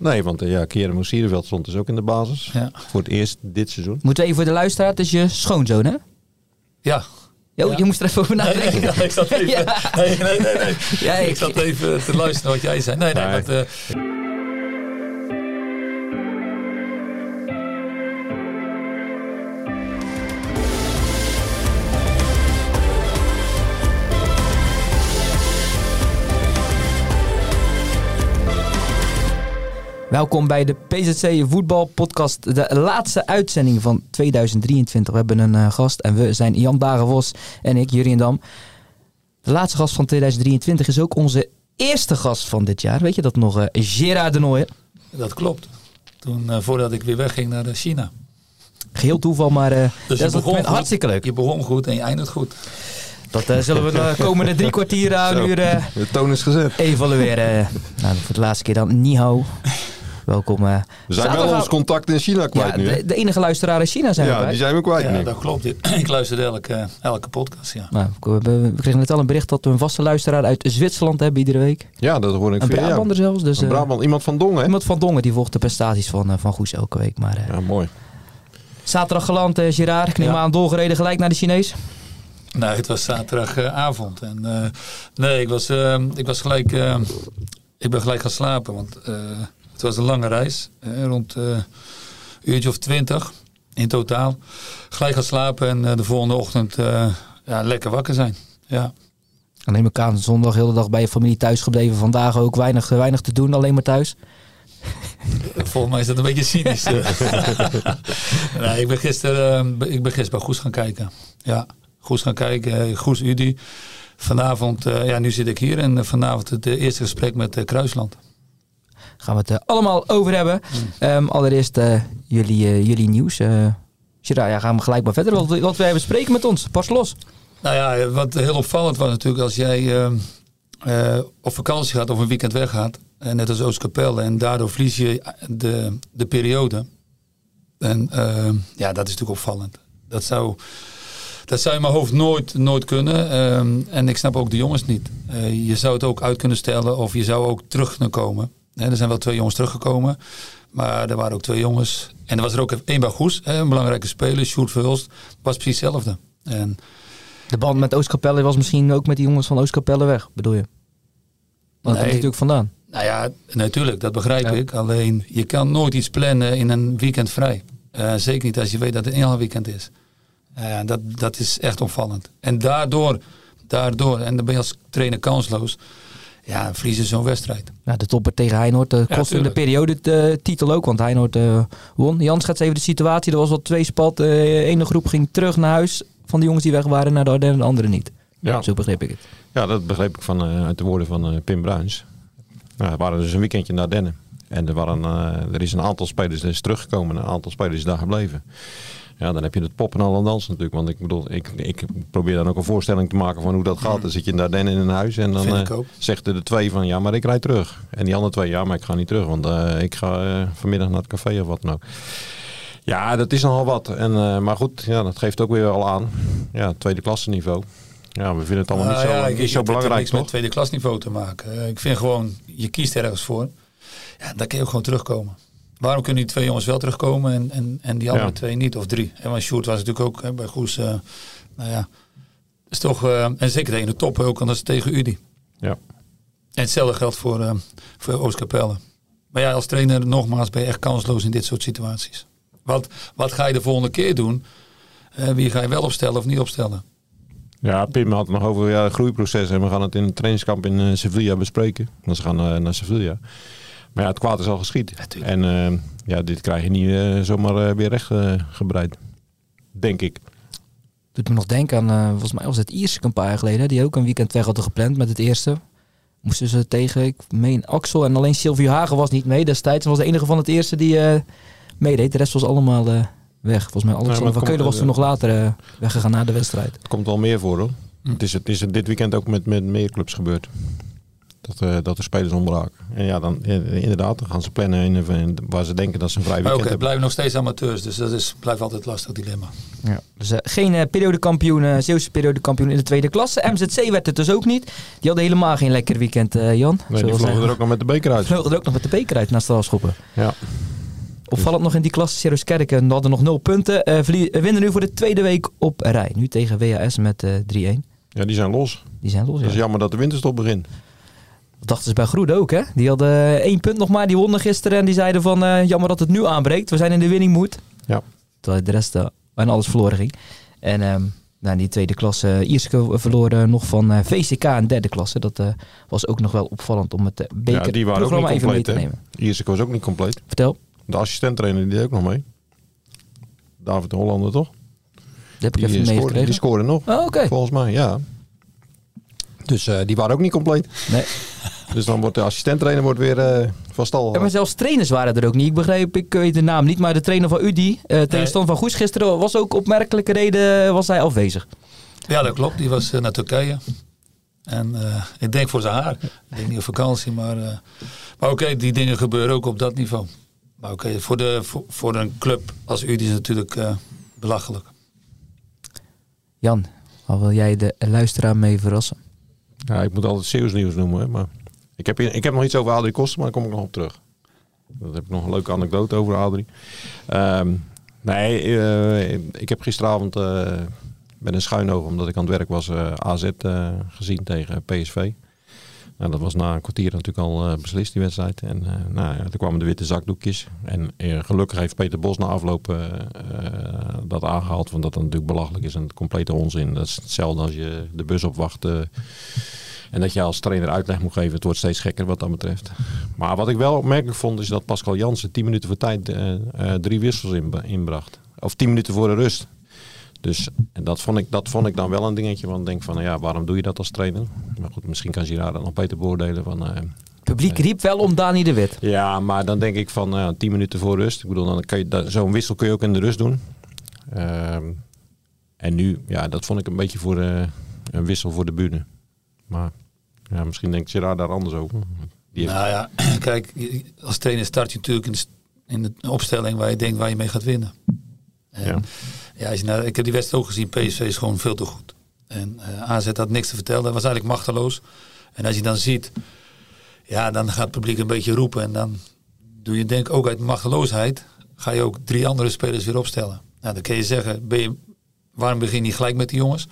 Nee, want uh, ja, Keren Moesierenveld stond dus ook in de basis. Ja. Voor het eerst dit seizoen. Moeten we even voor de luisteraar, het is je schoonzoon hè? Ja. Jo, Je moest er even over Nee, nadenken. nee, ik zat even, Ja. nee, nee, nee, nee. Ja, ik- ik zat even te luisteren wat jij zei. Nee, nee, Nee. dat, eh, Welkom bij de PZC Voetbal Podcast, de laatste uitzending van 2023. We hebben een eh, gast en we zijn Jan Dagenvos en ik, Jurien Dam. De laatste gast van 2023 is ook onze eerste gast van dit jaar. Weet je dat nog? eh Gerard de Nooijer. dat klopt. Toen, eh, voordat ik weer wegging naar China. Geheel toeval, maar eh, Dus dat is hartstikke leuk. Je begon goed en je eindigt goed. Dat zullen we de komende drie kwartier aan uur eh, De toon is gezet. evalueren. nou, voor de laatste keer dan Nihao. Welkom. eh. We zijn wel ons contact in China kwijt ja, nu. de, de enige luisteraar in China zijn we Ja, bij. die zijn we kwijt Ja, nu. dat klopt. Ik luisterde elke, elke podcast, ja. Nou, we, kregen net al een bericht dat we een vaste luisteraar uit Zwitserland hebben iedere week. Ja, dat hoor ik Een via jou. Brabander zelfs. Dus, Een eh, Brabant, iemand van Dongen, iemand van Dongen die volgt de prestaties van, eh, van Goes elke week. Maar, eh, Ja, mooi. Zaterdag geland, eh Gerard. Ik neem Ja. aan doorgereden gelijk naar de Chinees. Nee, het was zaterdagavond. en eh, nee, ik was, ik was gelijk. eh, ik ben gelijk gaan slapen. Want eh, het was een lange reis. rond eh, een uurtje of twintig in totaal. Gelijk gaan slapen en eh, de volgende ochtend eh, ja, lekker wakker zijn. Ja. Dan neem ik aan, zondag heel de dag bij je familie thuis gebleven. Vandaag ook weinig, weinig te doen, alleen maar thuis. Volgens mij is dat een beetje cynisch. nee, ik ben gisteren ik ben gisteren bij Goes gaan kijken. Ja, Goes gaan kijken. Goes Udi. Vanavond, ja, nu zit ik hier en vanavond het eerste gesprek met Kruisland. Gaan we het eh, allemaal over hebben. Ehm, allereerst eh, jullie, eh, jullie nieuws. Gerard, ja, gaan we gelijk maar verder. Wat, wat wij bespreken met ons. Pas los. Nou ja, wat heel opvallend was natuurlijk als jij eh, eh, op vakantie gaat of een weekend weggaat. En net als Oostkapelle. En daardoor verlies je de, de periode. En eh, ja, dat is natuurlijk opvallend. Dat zou, dat zou in mijn hoofd nooit, nooit kunnen. Ehm, en ik snap ook de jongens niet. Je zou het ook uit kunnen stellen of je zou ook terug kunnen komen. Er zijn wel twee jongens teruggekomen. Maar er waren ook twee jongens. En er was er ook één bij Goes, een belangrijke speler, Sjoerd Verhulst. Was precies hetzelfde. En De band met Oostkapelle was misschien ook met die jongens van Oostkapelle weg, bedoel je? Want Nee. natuurlijk vandaan. Nou ja, natuurlijk, dat begrijp Ja. ik. Alleen, je kan nooit iets plannen in een weekend vrij. Eh, zeker niet als je weet dat het een heel weekend is. Eh, dat, dat is echt opvallend. En daardoor, daardoor, en dan ben je als trainer kansloos, ja, verliezen zo'n wedstrijd. Nou, de topper tegen Heinoord uh, kostte in de periode de titel ook, want Heinoord eh, won. Jan schetst even de situatie. Er was wel twee spat. De ene groep ging terug naar huis van de jongens die weg waren naar de Ardennen en de andere niet. Ja. Zo begreep ik het. Ja, dat begreep ik van, eh, uit de woorden van eh, Pim Bruins. Nou, we waren dus een weekendje naar Dennen. En er, waren, eh, er is een aantal spelers is teruggekomen. Een aantal spelers is daar gebleven. Ja, dan heb je het poppen al en dansen natuurlijk. Want ik bedoel, ik, ik probeer dan ook een voorstelling te maken van hoe dat gaat. Dan zit je naar Dennen in een huis en dan ook. zegt de twee van ja, maar ik rijd terug. En die andere twee, ja, maar ik ga niet terug. Want eh, ik ga eh, vanmiddag naar het café of wat dan ook. Ja, dat is nogal wat. En, maar goed, ja, dat geeft ook weer al aan. Ja, tweede klasse niveau. Ja, we vinden het allemaal niet Nou zo, ja, niet ik- zo belangrijk, niks met toch? tweede klasniveau te maken. Ik vind gewoon, je kiest ergens voor. Ja, dan kun je ook gewoon terugkomen. Waarom kunnen die twee jongens wel terugkomen en, en, en die andere Ja. twee niet? Of drie. En want Sjoerd was natuurlijk ook hè, bij Goes. eh, nou ja, is toch, eh, en zeker tegen de top ook, want dat is tegen Udi. Ja. En hetzelfde geldt voor, eh voor Oostkapelle. Maar ja, als trainer nogmaals ben je echt kansloos in dit soort situaties. Wat, wat ga je de volgende keer doen? Wie ga je wel opstellen of niet opstellen? Ja, Pim had het nog over ja, het groeiproces. En we gaan het in het trainingskamp in Sevilla bespreken. Want ze gaan naar Sevilla. Maar ja, het kwaad is al geschied. en eh, ja, dit krijg je niet eh, zomaar eh, weer recht eh, gebreid. Denk ik. Doet me nog denken aan, eh, volgens mij was het Iersek een paar jaar geleden. Die ook een weekend weg hadden gepland met het eerste. Moesten ze tegen, ik meen Axel en alleen Sylvie Hagen was niet mee destijds. Ze was de enige van het eerste die eh, meedeed. De rest was allemaal eh, weg. Volgens mij Alexander het van Keulen was toen nog later eh, weggegaan na de wedstrijd. Het komt wel meer voor hoor. Hm. Het, is, het is dit weekend ook met, met meer clubs gebeurd. Dat, eh, dat de spelers ontbraken. En ja, dan eh, inderdaad, dan gaan ze plannen in, in- waar ze denken dat ze een vrij Maar weekend ook, het hebben. blijven nog steeds amateurs, dus dat is, blijft altijd een lastig dilemma. Ja. Dus eh, geen eh, periodekampioen, eh Zeeuwse periodekampioen in de tweede klasse. MZC werd het dus ook niet. Die hadden helemaal geen lekker weekend, eh, Jan. Nee, die vlogen eh, er ook nog met de beker uit. vlogen er ook nog met de beker uit naar strafschoppen. Ja. Opvallend nog in die klasse, Sirius Kerken hadden nog nul punten. Eh, eh, winnen nu voor de tweede week op rij. Nu tegen WAS met eh 3-1. ja, die zijn los. Die zijn los, Het is ja. jammer dat de winterstop begint. Dat dachten ze bij Groede ook, hè? Die hadden eh, één punt nog maar. Die wonnen gisteren en die zeiden van... eh, jammer dat het nu aanbreekt. We zijn in de winning mood. Ja. Terwijl de rest eh, en alles verloren ging. En ehm nou, die tweede klasse, uh, Ierske verloren nog van VCK in derde klasse. Dat was ook nog wel opvallend om het uh, Ja, die waren ook niet even mee compleet. te hè? nemen. Iersek was ook niet compleet. Vertel, De assistent-trainer die deed ook nog mee. David de Hollander, toch? dat heb ik Die, even scoorde, meegekregen. die scoorde nog, Oh, volgens mij, ja. Dus die waren ook niet compleet. Nee. Dus dan wordt de assistent-trainer wordt weer eh, van stal. Ja, maar zelfs trainers waren er ook niet. Ik begreep, ik weet de naam niet, maar de trainer van UDI, eh tegenstander van Goes gisteren, was ook opmerkelijke reden eh, was hij afwezig. Ja, dat klopt. Die was eh, naar Turkije. En eh, ik denk voor zijn haar. Ik denk niet op vakantie, maar... eh, maar oké, die dingen gebeuren ook op dat niveau. Maar oké, voor, de, voor, voor een club als u is het natuurlijk eh, belachelijk. Jan, wat wil jij de luisteraar mee verrassen? Ja, ik moet altijd Zeeuws nieuws noemen. Hè, maar ik, heb, ik heb nog iets over Adrie Koster, maar daar kom ik nog op terug. Dat heb ik nog een leuke anekdote over Adrie. Ehm, nee, eh, ik heb gisteravond eh, met een schuin oog, omdat ik aan het werk was, eh, AZ gezien tegen PSV. Nou, dat was na een kwartier natuurlijk al beslist, die wedstrijd. En nou, ja, toen kwamen de witte zakdoekjes. En gelukkig heeft Peter Bos na afloop dat aangehaald. Want dat natuurlijk belachelijk is en complete onzin. Dat is hetzelfde als je de bus opwacht. En dat je als trainer uitleg moet geven. Het wordt steeds gekker wat dat betreft. Maar wat ik wel opmerkelijk vond, is dat Pascal Jansen 10 minuten voor tijd eh, eh, drie wissels in, inbracht. Of 10 minuten voor de rust. Dus en dat, vond ik, dat vond ik dan wel een dingetje. Want ik denk van, ja, waarom doe je dat als trainer? Maar goed, misschien kan Girard dat nog beter beoordelen. Van, eh, Het publiek riep wel om Dani de Wit. ja, maar dan denk ik van nou, 10 minuten voor rust. Ik bedoel, dan kan je zo'n wissel kun je ook in de rust doen. Ehm, en nu, ja, dat vond ik een beetje voor een wissel voor de bühne. Maar ja, misschien denkt Gerard daar anders over. Die heeft- Nou ja, kijk, als trainer start je natuurlijk in de, in de opstelling waar je denkt waar je mee gaat winnen. En, Ja. ja. als je nou, ik heb die wedstrijd ook gezien. PSV is gewoon veel te goed. En eh AZ had niks te vertellen. Dat was eigenlijk machteloos. En als je dan ziet, ja, dan gaat het publiek een beetje roepen. En dan doe je denk ik ook uit machteloosheid, ga je ook drie andere spelers weer opstellen. Nou, dan kun je zeggen, ben je, waarom begin je niet gelijk met die jongens?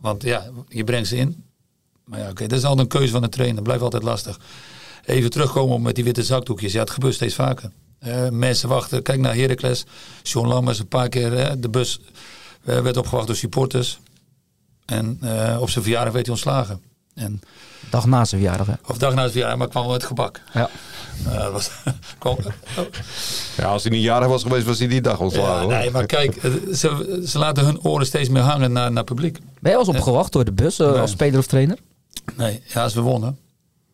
Want ja, je brengt ze in. Maar ja, oké, dat is altijd een keuze van de trainer. Blijft altijd lastig. Even terugkomen op met die witte zakdoekjes. Ja, het gebeurt steeds vaker. Eh, mensen wachten. Kijk naar Heracles. John Lammers een paar keer. eh, de bus eh, werd opgewacht door supporters. En eh, op zijn verjaardag werd hij ontslagen. En, Dag na zijn verjaardag. Hè? of dag na zijn verjaardag, maar kwam wel met gebak. Ja. Eh, dat was, kwam, ja, als hij niet jarig was geweest, was hij die dag ontslagen. ja, nee, maar kijk, ze, ze laten hun oren steeds meer hangen naar, naar publiek. Ben je al eens opgewacht door de bus Nee. als speler of trainer? Nee, ja, we wonnen.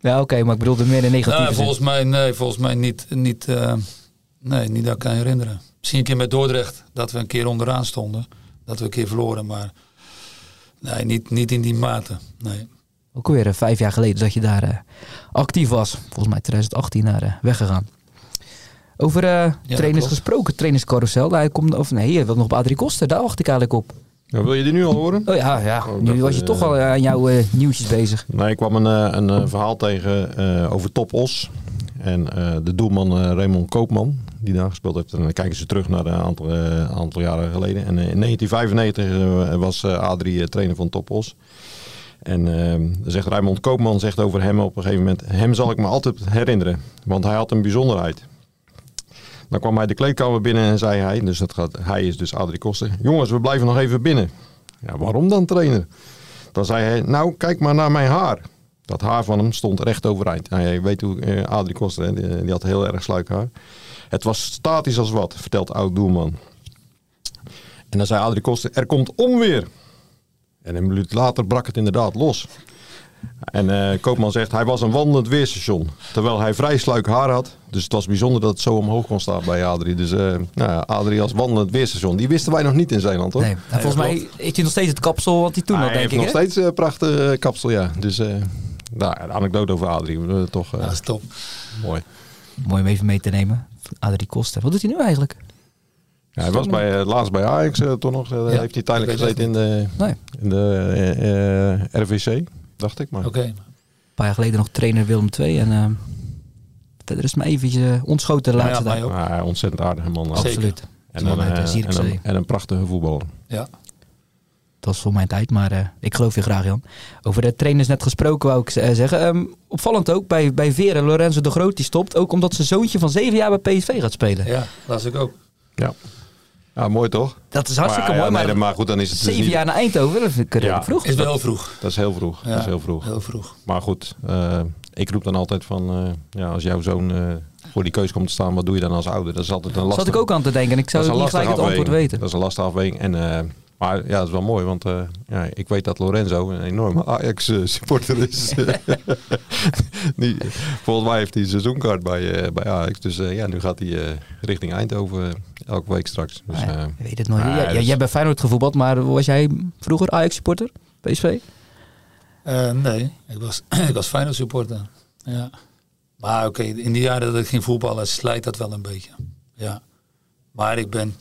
Ja, oké, maar ik bedoelde meer in negatieve Nee, volgens mij, nee, volgens mij niet, niet, eh, nee, niet dat ik kan herinneren. Misschien een keer met Dordrecht, dat we een keer onderaan stonden. Dat we een keer verloren, maar nee, niet, niet in die mate. Nee. Ook alweer eh, vijf jaar geleden dat je daar eh, actief was. Volgens mij 2018 naar weggegaan. Over trainers klopt. gesproken, trainerscarousel. Hij komt, of nee, je wilt nog op Adrie Koster. Daar wacht ik eigenlijk op. Nou, wil je die nu al horen? Oh ja, ja. Oh, nu was je eh, toch al aan jouw eh, nieuwtjes bezig. Nee, ik kwam een, eh, een eh, verhaal tegen eh, over Top Os. En eh, de doelman eh, Raymond Koopman, die daar gespeeld heeft. En dan kijken ze terug naar een aantal, eh, aantal jaren geleden. En eh, in 1995 eh, was eh, Adrie eh, trainer van Top Os. En eh, zegt Raymond Koopman zegt over hem op een gegeven moment... Hem zal ik me altijd herinneren, want hij had een bijzonderheid. Dan kwam hij de kleedkamer binnen en zei hij... Dus dat gaat, hij is dus Adrie Koster. Jongens, we blijven nog even binnen. Ja, waarom dan trainer? Dan zei hij, nou kijk maar naar mijn haar. Dat haar van hem stond recht overeind. Nou, je weet hoe eh, Adrie Koster, die, die had heel erg sluikhaar. Het was statisch als wat, vertelt oud doelman. En dan zei Adrie Koster, er komt onweer. En een minuut later brak het inderdaad los. En eh, Koopman zegt, hij was een wandelend weerstation. Terwijl hij vrij sluik haar had. Dus het was bijzonder dat het zo omhoog kon staan bij Adrie. Dus eh, nou ja, Adrie als wandelend weerstation. Die wisten wij nog niet in Zeeland, hoor. Nee. En volgens mij heeft hij nog steeds het kapsel wat hij toen had, hij denk heeft ik. nog hè? steeds een prachtige kapsel, ja. Dus eh, Nou, een anekdote over Adrie, eh, toch eh, Ja, dat is top. mooi. Mooi om even mee te nemen. Adrie Koster. Wat doet hij nu eigenlijk? Ja, hij was bij, eh, laatst bij Ajax eh, toch nog. eh, Ja, heeft hij tijdelijk gezeten in de, Nee. in de eh, eh, RVC, dacht ik. Maar Oké. Een paar jaar geleden nog trainer Willem II. En uh, verder is me eventjes eh, ontschoten de Ja, laatste tijd. ook. maar ontzettend aardige man. Absoluut. En, een, eh, en, een, en een prachtige voetballer. Ja. Dat was voor mijn tijd, maar eh, ik geloof je graag, Jan. Over de trainers net gesproken, wou ik zeggen. Ehm, opvallend ook, bij, bij Veren, Lorenzo de Groot, die stopt. Ook omdat zijn zoontje van zeven jaar bij PSV gaat spelen. ja, las ik ook. Ja. Ja, mooi toch? Dat is hartstikke maar, ja, mooi, nee, maar maar goed, dan is het dus zeven niet- jaar naar Eindhoven, dat vind ik redelijk Ja. vroeg. Is wel vroeg. Dat is heel vroeg. Ja, Dat is heel vroeg. Heel vroeg. Maar goed, eh, ik roep dan altijd van, eh, ja, als jouw zoon eh, voor die keus komt te staan, wat doe je dan als ouder? Dat is altijd een lastig. Zat ik ook aan te denken en ik zou dat is niet een gelijk het antwoord weten. Dat is een lastige afweging. En, eh, maar ja, dat is wel mooi, want eh, ja, ik weet dat Lorenzo een enorme Ajax-supporter is. die, volgens mij heeft hij een seizoenkaart bij, eh, bij Ajax. Dus eh, ja, nu gaat hij eh, richting Eindhoven eh, elke week straks. Dus, ja, eh, ik weet het nog. Ja, is- jij bent Feyenoord gevoetbald, maar was jij vroeger Ajax-supporter? PSV? Eh, nee, ik was, ik was Feyenoord supporter. Ja. Maar oké, in die jaren dat ik ging voetballen slijt dat wel een beetje. Ja. Maar ik ben,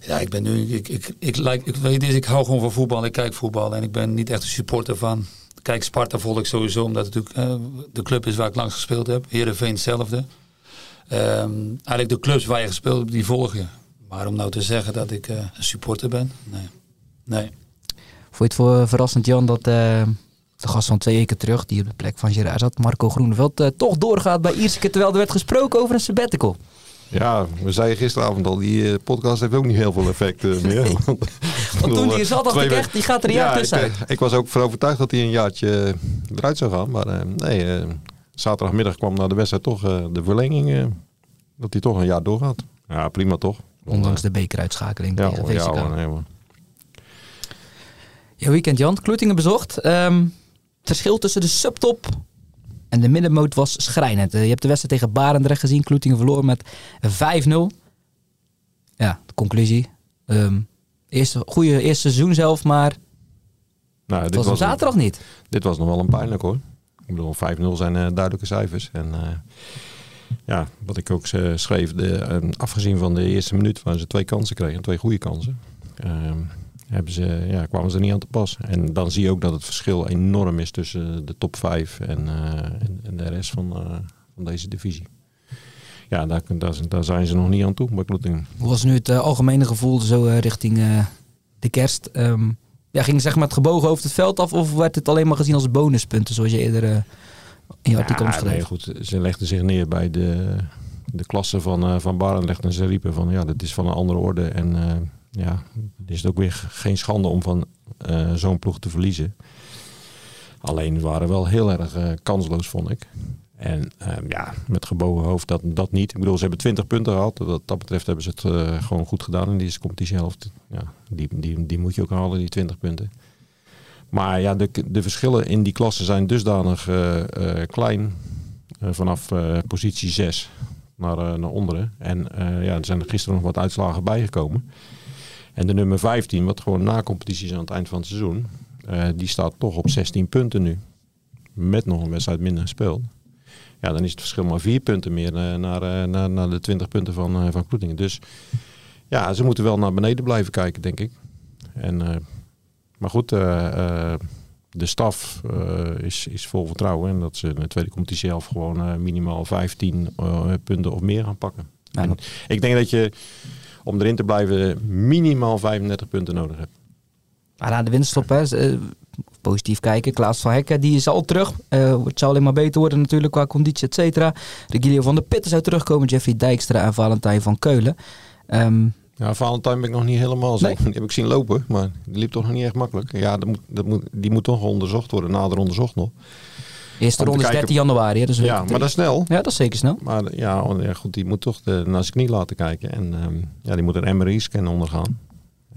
ja, ik ben nu, ik, ik, ik, like, ik weet ik hou gewoon van voetbal. Ik kijk voetbal en ik ben niet echt een supporter van. Kijk, Sparta volg ik sowieso, omdat het natuurlijk eh, de club is waar ik langs gespeeld heb. Heerenveen hetzelfde. Ehm, eigenlijk de clubs waar je gespeeld hebt, die volg je. Maar om nou te zeggen dat ik eh, een supporter ben, nee. Nee. Vond je het voor verrassend, Jan, dat eh, de gast van twee weken terug, die op de plek van Gerard zat, Marco Groeneveld, toch doorgaat bij Ierseke, terwijl er werd gesproken over een sabbatical? Ja, we zeiden gisteravond al, die eh, podcast heeft ook niet heel veel effect eh, meer. Want, Want toen die eh, zat, dacht ik echt, die gaat er een jaar Ja, tussenuit. Ik, ik was ook voor overtuigd dat hij een jaartje eruit zou gaan. Maar nee, zaterdagmiddag kwam na de wedstrijd toch de verlenging. dat hij toch een jaar doorgaat. Ja, prima toch? Ondanks de bekeruitschakeling Ja, tegen ja, VCK. nee. Jouw weekend, Jan. Kloetingen bezocht. Ehm, het verschil tussen de subtop en de middenmoot was schrijnend. Eh, je hebt de wedstrijd tegen Barendrecht gezien. Kloetingen verloren met 5-0. Ja, de conclusie. Ehm eerste, goede eerste seizoen zelf, maar Nou, dit, was was zaterdag niet. dit was nog wel een pijnlijk hoor. Ik bedoel, 5-0 zijn eh, duidelijke cijfers. En eh, ja, wat ik ook schreef, de, afgezien van de eerste minuut waar ze twee kansen kregen, twee goede kansen, ehm, hebben ze, ja, kwamen ze niet aan te pas. En dan zie je ook dat het verschil enorm is tussen de top 5 en, eh, en, en de rest van, eh, van deze divisie. Ja, daar, daar, daar zijn ze nog niet aan toe bij Kloetingen. Hoe was nu het eh, algemene gevoel zo richting de kerst? Ehm, ja, ging zeg maar het gebogen hoofd het veld af of werd het alleen maar gezien als bonuspunten zoals je eerder in je artikel Ja, omschreef? nee, goed, ze legden zich neer bij de, de klasse van, van Barendrecht en ze riepen van ja, dit is van een andere orde. En ja, het is ook weer geen schande om van eh, zo'n ploeg te verliezen. Alleen we waren wel heel erg eh, kansloos, vond ik. En ehm, ja, met gebogen hoofd dat, dat niet. Ik bedoel, ze hebben 20 punten gehad. Wat dat betreft hebben ze het eh, gewoon goed gedaan in deze competitiehelft. Ja, die, die, die moet je ook halen, die 20 punten. Maar ja, de, de verschillen in die klassen zijn dusdanig klein. vanaf positie 6 naar, naar onderen. En ja, er zijn er gisteren nog wat uitslagen bijgekomen. En de nummer 15, wat gewoon na competitie is aan het eind van het seizoen. eh, die staat toch op 16 punten nu. Met nog een wedstrijd minder gespeeld. Ja, dan is het verschil maar vier punten meer eh, naar, eh, naar, naar de 20 punten van, van Kloetingen. Dus ja, ze moeten wel naar beneden blijven kijken, denk ik. En, maar goed, de staf is, is vol vertrouwen. En dat ze in de tweede competitie zelf gewoon minimaal 15 eh, punten of meer gaan pakken. Ja, dat- ik denk dat je om erin te blijven minimaal 35 punten nodig hebt. Maar na de winststop, hè, eh, positief kijken. Klaas van Hekken, die is al terug. Eh, het zou alleen maar beter worden natuurlijk qua conditie, et cetera. Regilio van der Pitten zou terugkomen. Jeffrey Dijkstra en Valentijn van Keulen. Ehm, Ja, Valentijn ben ik nog niet helemaal zo. Nee. Die heb ik zien lopen, maar die liep toch nog niet echt makkelijk. Ja, dat moet, dat moet, die moet toch onderzocht worden, nader onderzocht nog. Eerste ronde is kijken- 13 januari. Hè, dus Ja, maar dat is snel. ja, dat is zeker snel. Maar ja, oh, ja, goed, die moet toch de, naar zijn knie laten kijken. En ehm, ja, die moet een MRI-scan ondergaan.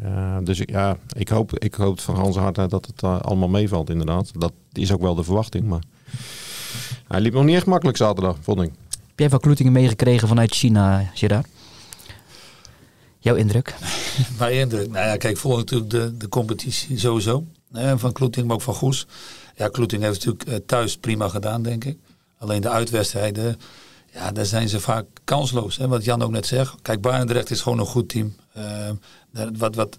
Ja, dus ik- ja, ik hoop, ik hoop van Hans harte dat het eh, allemaal meevalt inderdaad. Dat is ook wel de verwachting. Maar hij liep nog niet echt makkelijk zaterdag, vond ik. Heb jij van Kloetingen meegekregen vanuit China, Gerard? Jouw indruk? Mijn indruk. Nou ja, kijk, volg natuurlijk de, de competitie sowieso. Van Kloeting, maar ook van Goes. Ja, Kloeting heeft natuurlijk eh, thuis prima gedaan, denk ik. Alleen de uitwedstrijden, ja, daar zijn ze vaak kansloos. Hè? Wat Jan ook net zegt. Kijk, Barendrecht is gewoon een goed team. Daar, wat, wat,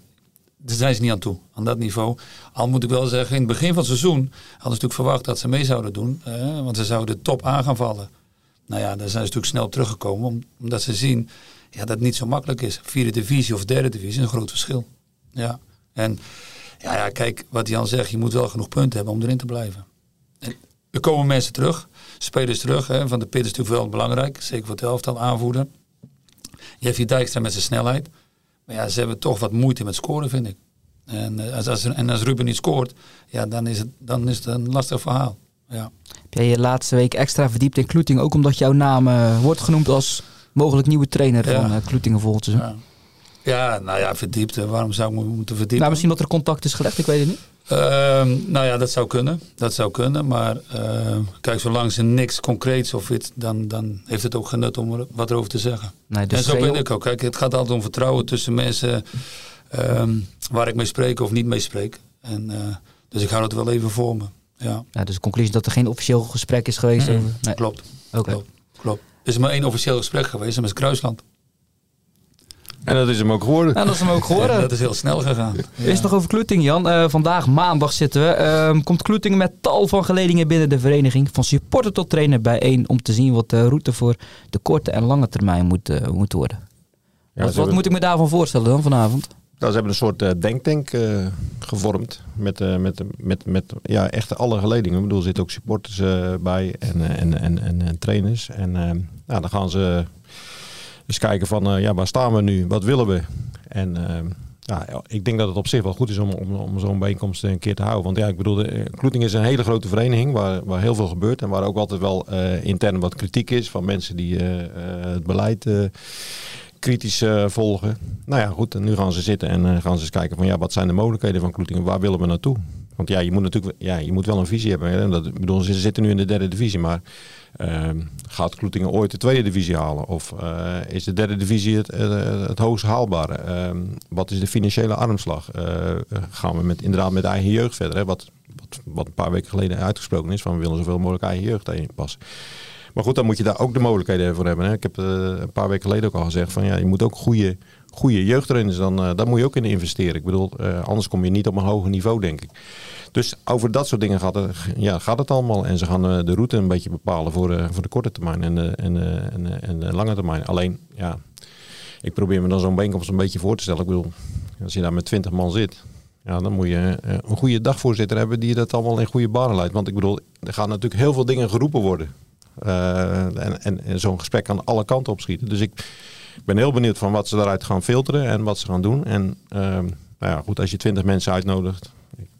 daar zijn ze niet aan toe, aan dat niveau. Al moet ik wel zeggen, in het begin van het seizoen hadden ze natuurlijk verwacht dat ze mee zouden doen. Uh, want ze zouden top aan gaan vallen. Nou ja, daar zijn ze natuurlijk snel teruggekomen. Omdat ze zien ja, dat het niet zo makkelijk is. Vierde divisie of derde divisie is een groot verschil. Ja, en ja, ja, kijk, wat Jan zegt, je moet wel genoeg punten hebben om erin te blijven. En er komen mensen terug, spelers terug. Hè. Van de Pit is natuurlijk wel belangrijk, zeker voor het elftal aanvoerder. Je hebt je Dijkstra met zijn snelheid. Maar ja, ze hebben toch wat moeite met scoren, vind ik. En, uh, als, als, en als Ruben niet scoort, ja, dan, is het, dan is het een lastig verhaal. Ja. Heb jij je laatste week extra verdiept in Kloeting, ook omdat jouw naam uh, wordt genoemd als mogelijk nieuwe trainer ja. van uh, Kloetingen? Ja. Ja, nou ja, verdiept. Waarom zou ik me moeten verdiepen? Nou, misschien dat er contact is gelegd, ik weet het niet. Uh, nou ja, dat zou kunnen. Dat zou kunnen. Maar uh, kijk, zolang ze niks concreets of iets, dan, dan heeft het ook genut om er wat erover te zeggen. Nee, dus en zo ben ik ook. Kijk, het gaat altijd om vertrouwen tussen mensen um, waar ik mee spreek of niet mee spreek. En, uh, dus ik hou het wel even voor me. Ja. ja dus de conclusie dat er geen officieel gesprek is geweest? Mm -hmm. over... nee. Klopt. Okay. klopt. Klopt. Er is maar één officieel gesprek geweest, en dat is Kruisland. En dat is hem ook geworden. En dat is hem ook geworden. Dat is heel snel gegaan. Ja. Is nog over Kloeting, Jan. Uh, vandaag maandag zitten we. Uh, komt Kloeting met tal van geledingen binnen de vereniging. Van supporter tot trainer bijeen. Om te zien wat de route voor de korte en lange termijn moet, uh, moet worden. Ja, wat wat hebben... moet ik me daarvan voorstellen dan vanavond? Nou, ze hebben een soort denktank gevormd. Met, met, met, met ja, echt alle geledingen. Ik bedoel, er zitten ook supporters bij en, en, en, en, en trainers. En nou, dan gaan ze dus kijken van, uh, ja, waar staan we nu? Wat willen we? En uh, ja, ik denk dat het op zich wel goed is om, om, om zo'n bijeenkomst een keer te houden. Want ja, ik bedoel, de, Kloeting is een hele grote vereniging waar, waar heel veel gebeurt. En waar ook altijd wel intern wat kritiek is van mensen die het beleid kritisch volgen. Nou ja, goed, en nu gaan ze zitten en gaan ze eens kijken van, ja, wat zijn de mogelijkheden van Kloeting? Waar willen we naartoe? Want ja, je moet natuurlijk ja, je moet wel een visie hebben. Hè? Dat, bedoel, ze zitten nu in de derde divisie, maar gaat Kloetingen ooit de tweede divisie halen? Of uh, is de derde divisie het, uh, het hoogst haalbare? Ehm, wat is de financiële armslag? gaan we met, inderdaad met eigen jeugd verder? Hè? Wat, wat, wat een paar weken geleden uitgesproken is, van we willen zoveel mogelijk eigen jeugd inpassen. Maar goed, dan moet je daar ook de mogelijkheden voor hebben. Hè? Ik heb een paar weken geleden ook al gezegd van ja, je moet ook goede, goede jeugdtrainers, dan, daar moet je ook in investeren. Ik bedoel, anders kom je niet op een hoger niveau, denk ik. Dus over dat soort dingen gaat het, ja, gaat het allemaal. En ze gaan de route een beetje bepalen voor, uh, voor de korte termijn en de, en, en, en lange termijn. Alleen, ja, ik probeer me dan zo'n bijeenkomst een beetje voor te stellen. Ik bedoel, als je daar met 20 man zit, ja, dan moet je een goede dagvoorzitter hebben die dat allemaal in goede banen leidt. Want ik bedoel, er gaan natuurlijk heel veel dingen geroepen worden. En en, en zo'n gesprek kan alle kanten opschieten. Dus ik ben heel benieuwd van wat ze daaruit gaan filteren en wat ze gaan doen. En nou ja, goed, als je 20 mensen uitnodigt,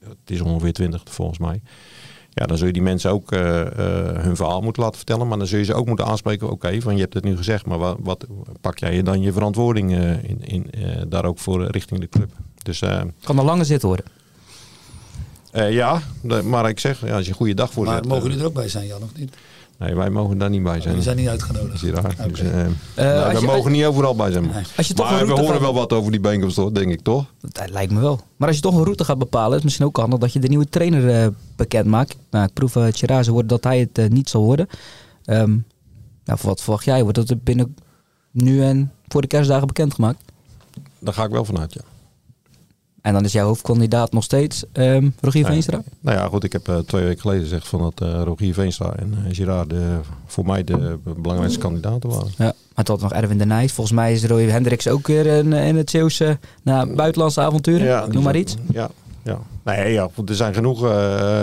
het is ongeveer 20 volgens mij. Ja, dan zul je die mensen ook uh, uh, hun verhaal moeten laten vertellen. Maar dan zul je ze ook moeten aanspreken. Oké, okay, van je hebt het nu gezegd, maar wat, wat pak jij dan je verantwoording uh, in, in, daar ook voor richting de club? Dus, kan er langer zitten worden? ja, maar ik zeg, ja, als je een goede dag voor Maar mogen jullie er ook bij zijn, Jan, of niet? Nee, wij mogen daar niet bij zijn. We zijn niet uitgenodigd. Is raar. Okay. Dus, uh, uh, nou, we je, mogen niet overal bij zijn. Nee. Als je toch maar we horen gaat... wel wat over die bijeenkomst, toch? denk ik toch? Dat lijkt me wel. Maar als je toch een route gaat bepalen, is het misschien ook handig dat je de nieuwe trainer uh, bekend maakt. Nou, ik proef uh, Chiraze wordt dat hij het niet zal worden. Um, nou, wat verwacht jij? Wordt dat binnen nu en voor de kerstdagen bekendgemaakt? Daar ga ik wel vanuit, ja. En dan is jouw hoofdkandidaat nog steeds um, Rogier Veenstra? Nou ja, goed. Ik heb uh, twee weken geleden gezegd van dat uh, Rogier Veenstra en uh, Girard de, voor mij de belangrijkste kandidaten waren. Ja, maar tot nog Erwin de Nijs. Volgens mij is Roy Hendricks ook weer in, in het Zeeuwse nou, buitenlandse avonturen. Ja, Noem maar iets. Ja, ja. Nee, ja, goed, er zijn genoeg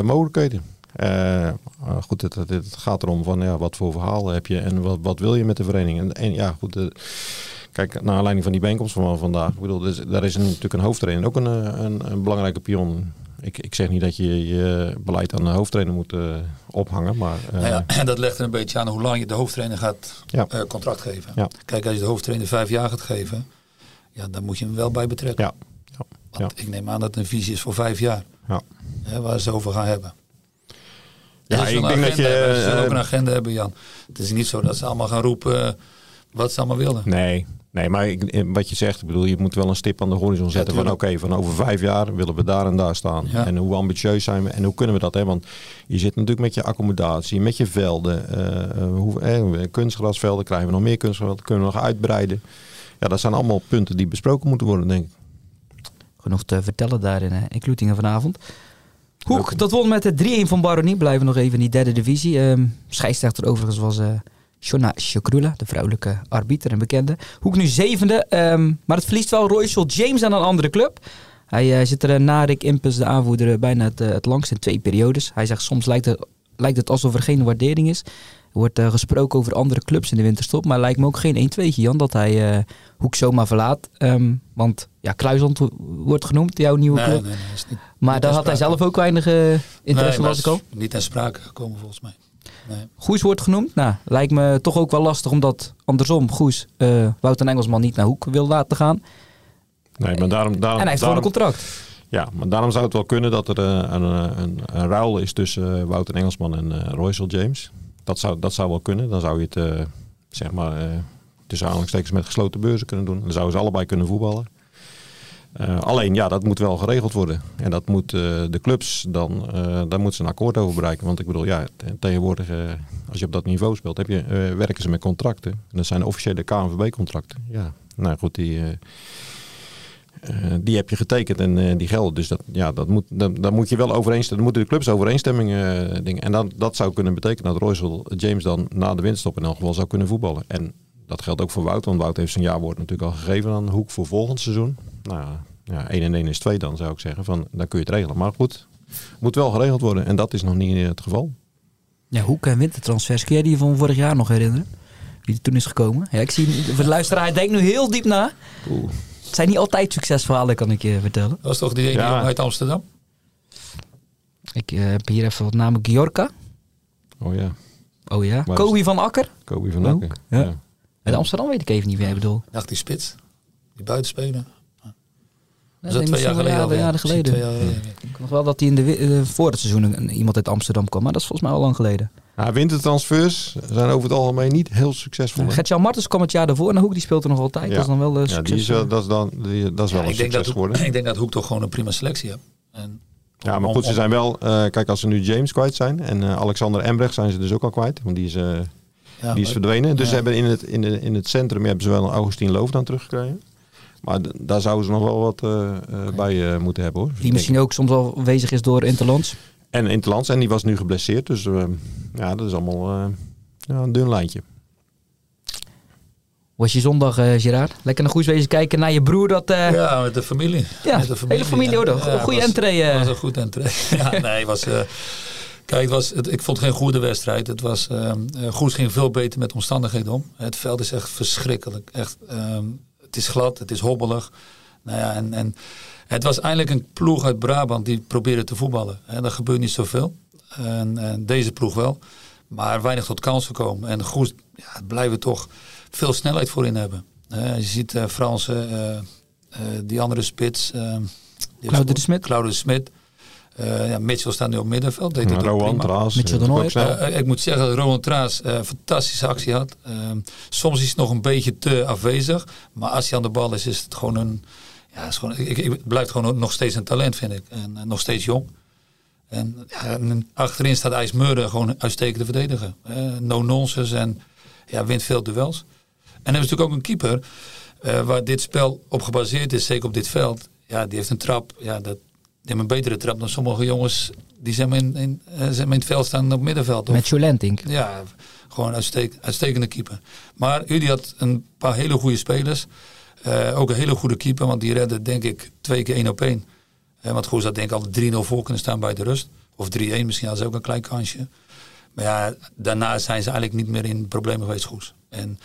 mogelijkheden. goed, het, het, het, gaat erom van ja, wat voor verhaal heb je en wat, wat wil je met de vereniging. En, en ja, goed. Kijk, naar aanleiding van die bijeenkomst van vandaag. Ik bedoel, dus, daar is een, natuurlijk een hoofdtrainer ook een, een, een, belangrijke pion. Ik, ik zeg niet dat je je beleid aan de hoofdtrainer moet uh, ophangen. Maar, uh, nou ja, en dat legt er een beetje aan hoe lang je de hoofdtrainer gaat ja. uh, contract geven. Ja. Kijk, als je de hoofdtrainer vijf jaar gaat geven, ja, dan moet je hem wel bij betrekken. Ja. Want ik neem aan dat het een visie is voor vijf jaar. Hè, waar ze over gaan hebben. Ja, ik denk dat je... Hebben. Ze zullen ook een agenda hebben, Jan. Het is niet zo dat ze allemaal gaan roepen wat ze allemaal willen. Nee, Nee, maar ik, eh, wat je zegt, ik bedoel, je moet wel een stip aan de horizon zetten van oké, van over vijf jaar willen we daar en daar staan. Ja. En hoe ambitieus zijn we en hoe kunnen we dat? Hè? Want je zit natuurlijk met je accommodatie, met je velden, eh, eh, hoe, eh, kunstgrasvelden, krijgen we nog meer kunstgrasvelden, kunnen we nog uitbreiden. Ja, dat zijn allemaal punten die besproken moeten worden, denk ik. Genoeg te vertellen daar in, eh, in Kloetingen vanavond. Hoek, dat won met de 3-1 van Baronie. Blijven nog even in die derde divisie. Ehm scheidsrechter overigens was eh Shona Shakrula, de vrouwelijke arbiter en bekende. Hoek nu zevende, ehm, maar het verliest wel Royal James aan een andere club. Hij eh, zit er uh, na Rick Impus, de aanvoerder, eh, bijna het, eh, het langst in twee periodes. Hij zegt soms lijkt het, lijkt het alsof er geen waardering is. Er wordt eh, gesproken over andere clubs in de winterstop. Maar lijkt me ook geen 1-2'tje, Jan, dat hij eh, Hoek zomaar verlaat. Ehm, want ja, Kluisland wo- wordt genoemd, jouw nieuwe Nee, club. nee, nee, niet, Maar niet daar had hij zelf ook weinig eh, interesse, was ik al. Niet ter sprake gekomen volgens mij. Nee. Goes wordt genoemd. Nou, lijkt me toch ook wel lastig, omdat andersom Goes eh Wouter Engelsman niet naar Hoek wil laten gaan. Nee, maar daarom, daarom, en hij heeft gewoon een contract. Ja, maar daarom zou het wel kunnen dat er eh, een, een, een, een ruil is tussen eh, Wouter Engelsman en eh Royce James. Dat zou, dat zou wel kunnen. Dan zou je het, eh, zeg maar, eh, tussen aanhalingstekens met gesloten beurzen kunnen doen. Dan zouden ze allebei kunnen voetballen. Eh, alleen, ja, dat moet wel geregeld worden. En dat moet eh, de clubs dan, daar moeten ze een akkoord over bereiken. Want ik bedoel, ja, te- tegenwoordig, als je op dat niveau speelt, heb je, werken ze met contracten. En dat zijn officiële KNVB-contracten. Ja, nou goed, die... die heb je getekend en die gelden. Dus dat, ja, dat moet, dan, dan moet je wel overeenstemmen. Dan moeten de clubs overeenstemming dingen. En dan, dat zou kunnen betekenen dat Royce James dan na de winststop in elk geval zou kunnen voetballen. En dat geldt ook voor Wout. Want Wout heeft zijn jaarwoord natuurlijk al gegeven aan Hoek voor volgend seizoen. Nou ja, 1 en 1 is 2 dan zou ik zeggen. Van, dan kun je het regelen. Maar goed, moet wel geregeld worden. En dat is nog niet het geval. Ja, Hoek en wintertransfers. Kun jij die van vorig jaar nog herinneren? Wie er toen is gekomen? Ja, ik zie de luisteraar, denkt nu heel diep na. Oeh. Het zijn niet altijd succesverhalen, kan ik je vertellen. Dat was toch die ene Ja. uit Amsterdam? Ik eh, heb hier even wat namen. Giorka. Oh ja, Oh ja. Kobi van Akker. Kobe van Akker. ja. Ja. Uit Amsterdam weet ik even niet wie jij bedoelt. Dacht die spits. Die buitenspeler. Dat is twee jaar geleden? Ja, jaren Misschien geleden. Twee jaar geleden. Ik nog wel dat hij in de, eh, voor het seizoen iemand uit Amsterdam kwam. Maar dat is volgens mij al lang geleden. Ja, wintertransfers zijn over het algemeen niet heel succesvol. hè? Gert-Jan Martens kwam het jaar daarvoor naar Hoek. Die speelt er nog altijd. Ja. Dat is dan wel eh, Ja, die succes. is, wel- dat is, dan, die, dat is wel Ja, een ik, denk succes dat, geworden. ik denk dat Hoek toch gewoon een prima selectie heeft. En Ja, maar om- goed, ze om- zijn wel... eh, kijk, als ze nu James kwijt zijn en eh, Alexander Embrecht zijn ze dus ook al kwijt. Want die is, eh, ja, die is verdwenen. Dus ja. ze hebben in het, in, de, in het centrum hebben ze wel een Augustine Loofdaan teruggekregen. Maar daar zouden ze nog wel wat eh, eh, bij eh, moeten hebben hoor. Die misschien ook soms wel bezig is door Interlands. En Interlands. En die was nu geblesseerd. Dus eh, ja, dat is allemaal eh, ja, een dun lijntje. Was je zondag, eh Gerard? Lekker naar Goes wezen kijken naar je broer. Dat, eh, Ja, met de familie. Ja, met de hele familie, hoor. Een goede entree, eh. was een goed entree. ja, nee, was... kijk, het was, het, ik vond het geen goede wedstrijd. Het was, eh, Goes ging veel beter met omstandigheden om. Het veld is echt verschrikkelijk. Echt, ehm, het is glad, het is hobbelig. Nou ja, en, en het was eindelijk een ploeg uit Brabant die probeerde te voetballen. En dat gebeurt niet zoveel. En, en deze ploeg wel. Maar weinig tot kans gekomen. En Goes ja, blijven toch veel snelheid voorin hebben. Je ziet eh Fransen, eh, die andere spits. Claude de. Claude de Smet. Eh, ja, Mitchell staat nu op middenveld. Deed het Rowan, prima. Traas. Mitchell eh. Eh, ik moet zeggen dat Roland Traas eh, een fantastische actie had. Ehm, soms is het nog een beetje te afwezig. Maar als hij aan de bal is, is het gewoon een... Ja, is gewoon, ik, blijft gewoon nog steeds een talent, vind ik. En nog steeds jong. En, ja, en achterin staat IJs Murder gewoon een uitstekende verdediger. Eh, no nonsense en ja, wint veel duels. En hebben ze natuurlijk ook een keeper eh, waar dit spel op gebaseerd is, zeker op dit veld. Ja, die heeft een trap. Ja, dat, die hebben een betere trap dan sommige jongens die maar in, in, eh, maar in het veld staan op middenveld. Of- Met Jolentink. ja, gewoon uitstek, uitstekende keeper. Maar Udi had een paar hele goede spelers. Eh, ook een hele goede keeper, want die redde denk ik twee keer één op één. Eh, want Goes had denk ik al 3-0 voor kunnen staan bij de rust. Of 3-1, misschien hadden ze ook een klein kansje. Maar ja, daarna zijn ze eigenlijk niet meer in problemen geweest, Goes. En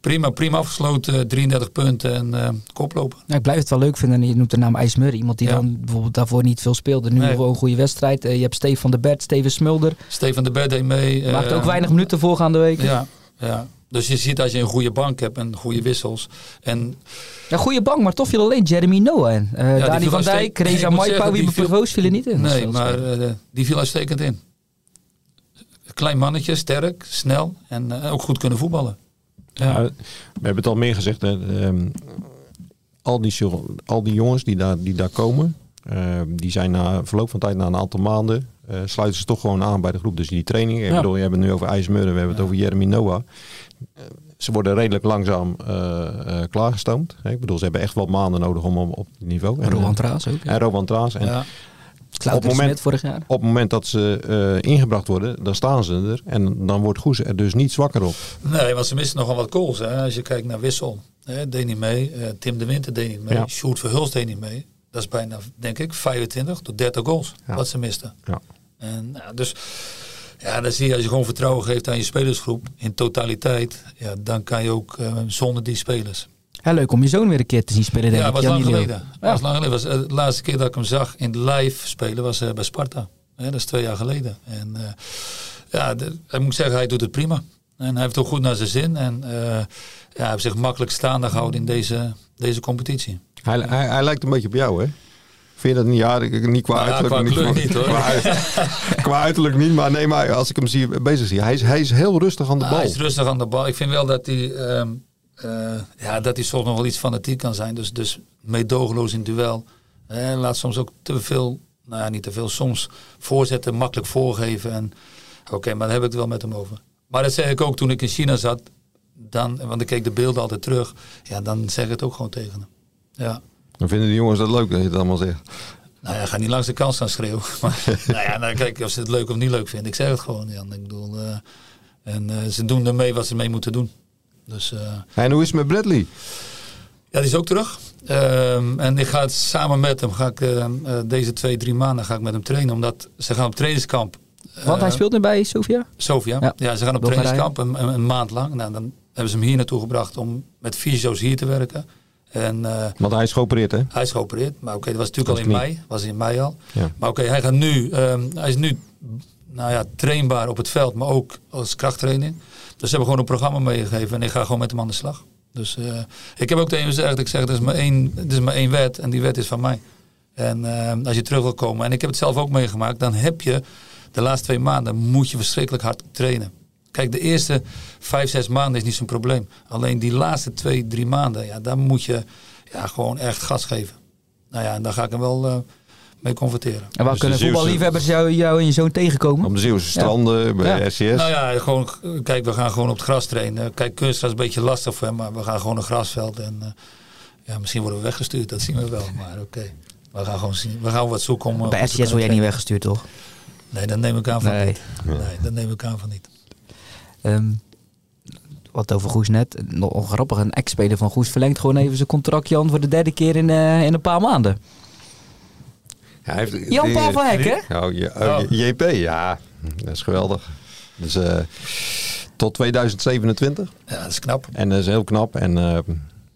prima, prima afgesloten, 33 punten en eh koplopen. Ja, ik blijf het wel leuk vinden. En je noemt de naam IJsmurray. Iemand die Ja. dan bijvoorbeeld daarvoor niet veel speelde. Nu Nee. gewoon een goede wedstrijd. Eh, je hebt Stefan de Bert, Steven Smulder. Stefan de Bed deed mee. Maakt eh, ook weinig minuten voorgaande weken. Ja. Ja, ja. Dus je ziet als je een goede bank hebt en goede wissels. En goede bank, maar toch viel alleen Jeremy Noah in. Eh die Dani van Dijk, Reza Ik moet Maipa, zeggen, wie die viel- vielen niet in. Nee, maar die viel uitstekend in. Klein mannetje, sterk, snel en ook goed kunnen voetballen. Ja. We hebben het al meer gezegd. Hè, ehm, al, die, al die jongens die daar, die daar komen, ehm, die zijn na verloop van tijd, na een aantal maanden, eh, sluiten ze toch gewoon aan bij de groep. Dus die training, ik Ja. bedoel, je hebt het nu over IJsmeuren, we hebben het over Jeremy Noah. Eh, ze worden redelijk langzaam eh, klaargestoomd. Ik bedoel, ze hebben echt wat maanden nodig om op, op het niveau. En Rowan Traas ook. En Rowan Traas. En Op het moment- Smit vorig jaar. op het moment dat ze eh, ingebracht worden, dan staan ze er. En dan wordt Goes er dus niet zwakker op. Nee, want ze missen nogal wat goals. Hè. Als je kijkt naar Wissel, hè, deed niet mee. Eh, Tim de Winter deed niet mee. Ja. Sjoerd Verhulst deed niet mee. Dat is bijna, denk ik, 25 tot 30 goals Ja. wat ze misten. Ja. En, nou, dus ja, dan zie je als je gewoon vertrouwen geeft aan je spelersgroep in totaliteit, ja, dan kan je ook eh, zonder die spelers. Ja, leuk om je zoon weer een keer te zien spelen, denk Ja, ik. was Jan lang geleden. Ja. Was lang geleden. Was, eh, de laatste keer dat ik hem zag in live spelen was eh, bij Sparta. Hè, dat is twee jaar geleden. En eh, ja, de, ik moet zeggen, hij doet het prima. En hij heeft ook goed naar zijn zin. En eh, ja, hij heeft zich makkelijk staande gehouden in deze, deze competitie. Hij, hij, hij lijkt een beetje op jou, hè? Vind je dat niet? Ja, ik- niet qua Nou ja, uiterlijk. qua kleur qua- niet, hoor. Qua uiterlijk niet, maar nee, maar als ik hem zie, bezig zie, hij is, hij is heel rustig aan de Ah, bal. hij is rustig aan de bal. Ik vind wel dat hij, ehm, eh, ja, dat hij soms nog wel iets fanatiek kan zijn. Dus, dus meedogenloos in duel. Laat soms ook te veel, nou ja, niet te veel, soms voorzetten, makkelijk voorgeven. En Oké, maar daar heb ik het wel met hem over. Maar dat zeg ik ook toen ik in China zat. Dan, want ik keek de beelden altijd terug. Ja, dan zeg ik het ook gewoon tegen hem. Ja. Dan vinden de jongens dat leuk dat je het allemaal zegt. Nou ja, ga niet langs de kant staan schreeuwen. Maar nou ja, nou, kijk, of ze het leuk of niet leuk vinden. Ik zeg het gewoon, Jan. Ik bedoel, eh, en eh, ze doen ermee wat ze mee moeten doen. Dus eh, En hoe is het met Bradley? ja, die is ook terug. Ehm, en ik ga het samen met hem, ga ik, ehm, eh, deze twee, drie maanden ga ik met hem trainen. Omdat ze gaan op trainingskamp. Want hij Eh, speelt nu bij Sofia. Sofia. Ja. Ja. ze gaan op Bulgarije. trainingskamp een, een, een maand lang. Nou, dan hebben ze hem hier naartoe gebracht om met fysio's hier te werken. En eh, Want hij is geopereerd, hè? hij is geopereerd. Maar oké, dat was natuurlijk Dat al in mei. Was in mei al. Ja. Maar oké, hij gaat nu, ehm, hij is nu nou ja, trainbaar op het veld, maar ook als krachttraining. Dus ze hebben gewoon een programma meegegeven en ik ga gewoon met hem aan de slag. Dus eh, ik heb ook tegen hem gezegd, ik zeg, er is maar één, is maar één wet en die wet is van mij. En eh, als je terug wil komen, en ik heb het zelf ook meegemaakt, dan heb je de laatste twee maanden moet je verschrikkelijk hard trainen. Kijk, de eerste vijf, zes maanden is niet zo'n probleem. Alleen die laatste twee, drie maanden, ja, daar moet je ja, gewoon echt gas geven. Nou ja, en daar ga ik hem wel eh, mee confronteren. En waar Dus kunnen voetballiefhebbers jou, jou en je zoon tegenkomen? Op de Zeeuwse stranden, bij Ja. RCS. Nou ja, gewoon, kijk, we gaan gewoon op het gras trainen. Kijk, kunstgras is een beetje lastig voor hem, maar we gaan gewoon een grasveld. En eh, ja, misschien worden we weggestuurd, dat zien we wel. Maar oké, we gaan gewoon zien. We gaan wat zoeken om... eh, Bij RCS word jij niet weggestuurd, toch? Nee, dat neem ik aan van Nee. niet. Nee, dat neem ik aan van niet. Ehm, wat over Goes net. Nog grappig, een ex-speler van Goes verlengt gewoon even zijn contract, Jan, voor de derde keer in, eh, in een paar maanden. Ja, hij heeft, Jan Paul van Hek, hè? Oh, je, oh, Oh. JP, ja. Dat is geweldig. Dus eh, tot 2027. Ja, dat is knap. En dat is heel knap. En eh,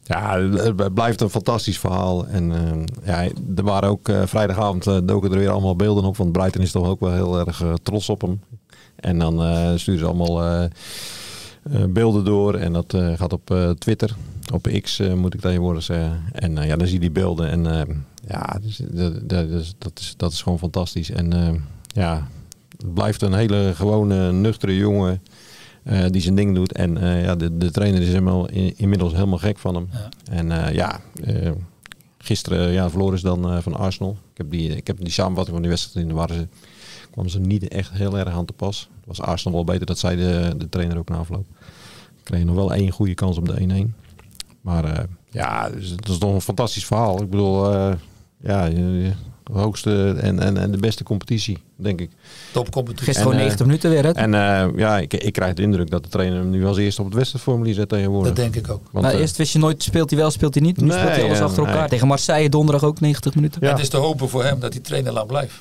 ja, het blijft een fantastisch verhaal. En eh, ja, er waren ook eh, vrijdagavond eh, doken er weer allemaal beelden op. Want Brighton is toch ook wel heel erg trots op hem. En dan eh sturen ze allemaal eh, eh, beelden door. En dat eh, gaat op eh, Twitter. Op X eh, moet ik tegenwoordig zeggen. En eh, ja, dan zie je die beelden. En eh, ja, dus, dat, dat, is, dat, is, dat is gewoon fantastisch. En eh, ja, het blijft een hele gewone, nuchtere jongen. eh, die zijn ding doet. En eh, ja, de, de trainer is helemaal, in- inmiddels helemaal gek van hem. Ja. En ja, gisteren ja, verloren ze dan van Arsenal. Ik heb, die, ik heb die samenvatting van die wedstrijd in de waren ze, kwam ze niet echt heel erg aan te pas. Het was Arsenal wel beter, dat zei de, de trainer ook na afloop. Kreeg nog wel één goede kans op de 1-1. Maar ja, dus het is toch een fantastisch verhaal. Ik bedoel, ja, de hoogste en, en, en de beste competitie, denk ik. Topcompetitie. Gisteren En, gewoon eh, 90 minuten weer, hè? En eh, ja, ik, ik krijg de indruk dat de trainer hem nu als eerste op het wedstrijdformulier zet tegenwoordig. Dat denk ik ook. Want, maar eh, eerst wist je nooit, speelt hij wel, speelt hij niet. Nu Nee, speelt hij alles ja, achter elkaar. nee. Tegen Marseille donderdag ook 90 minuten. Ja. Het is te hopen voor hem dat die trainer lang blijft.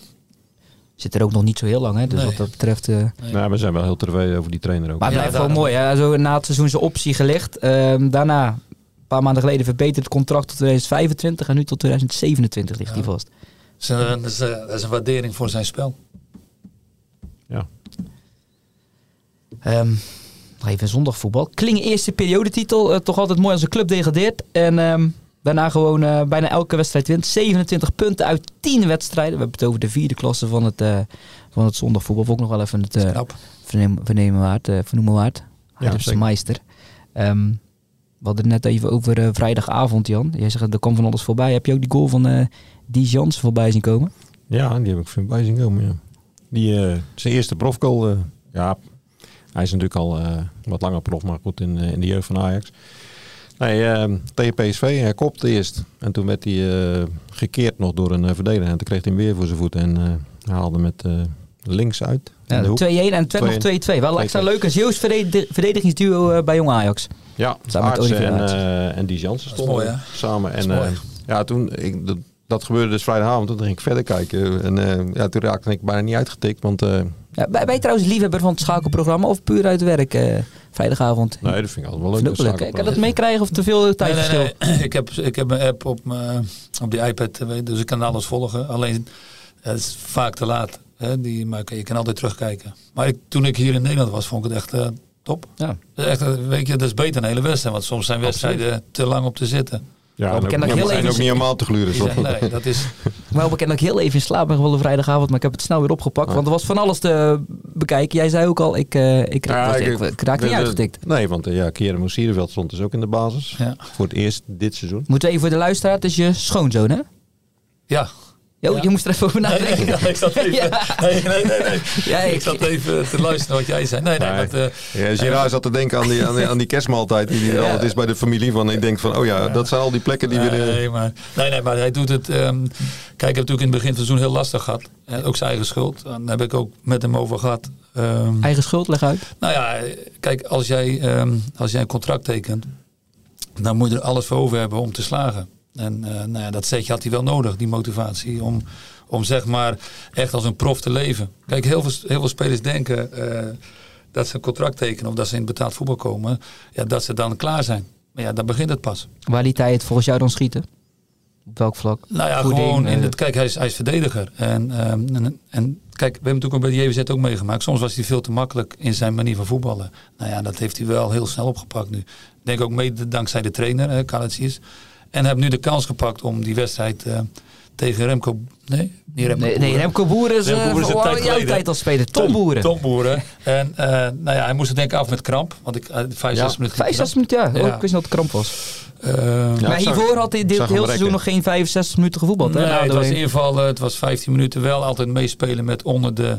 Zit er ook nog niet zo heel lang, hè? Dus Nee. wat dat betreft... eh, nou, we zijn wel heel tevreden over die trainer ook. Maar het Ja, blijft wel mooi. Hè? Zo na het seizoen zijn optie gelegd. Ehm, daarna, paar maanden geleden, verbeterd het contract tot 2025. En nu tot 2027 ligt hij Ja. vast. Dus, eh, dat, is, dat is een waardering voor zijn spel. Ja. Ehm, nog even zondagvoetbal. Klingen eerste periodetitel. eh, toch altijd mooi als een club degradeert. En ehm, daarna gewoon eh, bijna elke wedstrijd wint. 27 punten uit 10 wedstrijden. We hebben het over de vierde klasse van het, eh, van het zondagvoetbal. Ook nog wel even het eh, vernemen, vernemen waard, eh, vernoemen waard. Ja. Meister. Ehm, we hadden het net even over eh, vrijdagavond, Jan. Jij zegt, er kwam van alles voorbij. Heb je ook die goal van eh Die Jans voorbij zien komen? Ja, die heb ik voorbij zien komen, ja. Die, eh, zijn eerste profgoal, eh, ja, hij is natuurlijk al wat langer prof, maar goed, in, in de jeugd van Ajax. Nee, tegen PSV, hij kopte eerst. En toen werd hij gekeerd nog door een verdediger. En toen kreeg hij hem weer voor zijn voet en haalde met links uit. Ja, de 2-1 hoek. en werd nog 2-2. Wel extra 2-2. leuk. Zeeuws verdedig- verdedigingsduo eh, bij Jong Ajax. Ja, Samen met Olivier en, Aartsen. eh, en die Jansen stonden mooi, samen. Dat En eh, ja, toen, ik, dat, dat gebeurde dus vrijdagavond. Toen ging ik verder kijken. En eh, ja, toen raakte ik bijna niet uitgetikt. Want eh, Ja, ben je trouwens liefhebber van het schakelprogramma of puur uit werk eh, vrijdagavond? nee, dat vind ik altijd wel leuk. Ik leuk. Kan dat meekrijgen of te veel Nee, tijdverschil? nee, nee. Ik, heb, ik heb mijn app op, mijn, op die iPad, eh, dus ik kan alles volgen. Alleen, het is vaak te laat. Hè, die, maar je kan altijd terugkijken. Maar ik, toen ik hier in Nederland was, vond ik het echt eh, top. Ja. Dat is Echt, eh, weet je, dat is beter een hele wedstrijd. Want soms zijn wedstrijden te lang op te zitten. Ja, Wel en ook, bekend dat niet- heel en even- ook niet helemaal te gluren. Zijn- nee, dat is, Wel bekend dat ik heel even in slaap ben gevallen vrijdagavond, maar ik heb het snel weer opgepakt. Ja. Want er was van alles te bekijken. Jij zei ook al, ik, eh ik, Ja, ik, ik- ik raak niet uitgetikt. Nee, want eh, ja, Keren Moesierenveld stond dus ook in de basis. ja. Voor het eerst dit seizoen. Moeten we even voor de luisteraar, het is je schoonzoon hè? ja. Jo, Ja. Je moest er even over nadenken. nee, nee, ik zat even, Ja. nee, nee, nee, nee. Ja, ik- ik zat even te luisteren wat jij zei. Nee, nee, Nee. want, eh, Ja, Gerard zat te denken aan die, aan die, aan die kerstmaaltijd die er Ja. altijd is bij de familie. Van, ik denk van, oh ja, dat zijn al die plekken die we... nee, maar, nee, nee, maar hij doet het. ehm, kijk, ik heb natuurlijk in het begin van het seizoen heel lastig gehad. Eh, ook zijn eigen schuld. Daar heb ik ook met hem over gehad. Ehm, Eigen schuld, leg uit. nou ja, kijk, als jij, ehm, als jij een contract tekent, dan moet je er alles voor over hebben om te slagen. En eh, nou ja, dat zetje had hij wel nodig, die motivatie, om, om zeg maar echt als een prof te leven. Kijk, heel veel, heel veel spelers denken eh, dat ze een contract tekenen of dat ze in betaald voetbal komen, ja, dat ze dan klaar zijn. Maar ja, dan begint het pas. Waar liet hij het volgens jou dan schieten? Op welk vlak? Nou ja, Voeding, gewoon in eh, het, kijk, hij is, hij is verdediger. En, ehm, en, en kijk, we hebben natuurlijk ook bij de JWZ ook meegemaakt. Soms was hij veel te makkelijk in zijn manier van voetballen. Nou ja, dat heeft hij wel heel snel opgepakt nu. Ik denk ook mede dankzij de trainer, Kalatsius. En heeft nu de kans gepakt om die wedstrijd eh, tegen Remco... Nee, niet Remco Nee. Remco Boeren is, Remco eh, Boeren is een voor tijd jouw tijd als speler. Tom, Boeren. Tom Boeren. En eh, nou ja, hij moest het denk ik af met kramp. Want ik, uh, vijf, Ja. zes minuten. Vijf, zes minuten, ja. Ja. Oh, ik wist niet dat het kramp was. Ja, maar hiervoor had hij dit hele seizoen nog geen 65 minuten gevoetbald. hè? Nee, Na het was invallen. Het was 15 minuten wel. Altijd meespelen met onder de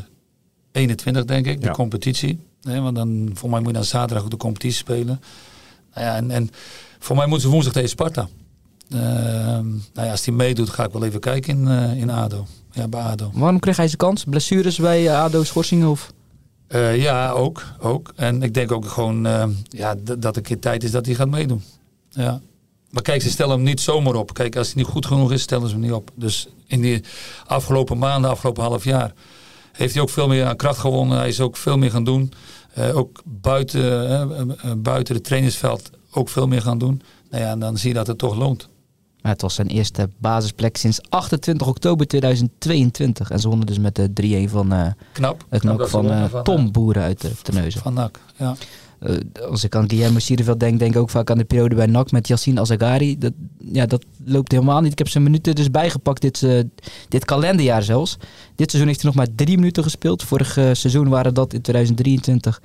21, denk ik. De Ja. competitie. Nee, want dan, voor mij moet je dan zaterdag ook de competitie spelen. Nou ja, en, en voor mij moeten ze woensdag tegen Sparta. Ehm, nou ja, als hij meedoet, ga ik wel even kijken in, eh, in ADO. Ja, bij ADO. Waarom kreeg hij zijn kans? Blessures bij eh, ADO, schorsingen of... Eh, ja, ook, ook. En ik denk ook gewoon eh, ja, dat het een keer tijd is dat hij gaat meedoen. Ja. Maar kijk, ze stellen hem niet zomaar op. Kijk, als hij niet goed genoeg is, stellen ze hem niet op. Dus in die afgelopen maanden, afgelopen half jaar, heeft hij ook veel meer aan kracht gewonnen. Hij is ook veel meer gaan doen. Ook buiten, buiten het trainingsveld ook veel meer gaan doen. Nou ja, en dan zie je dat het toch loont. Ja, het was zijn eerste basisplek sinds 28 oktober 2022. En ze wonnen dus met de 3-1 van eh, Knap. het Knap dat ze van wonnen eh, Tom Boeren uit de Terneuzen. Van NAC, ja. Eh, als ik aan Guillermo Sierenveld denk, denk ik ook vaak aan de periode bij NAC met Yassine Azagari. Dat, ja, dat loopt helemaal niet. Ik heb zijn minuten dus bijgepakt dit, eh, dit kalenderjaar zelfs. Dit seizoen heeft hij nog maar drie minuten gespeeld. Vorig eh, seizoen waren dat in 2023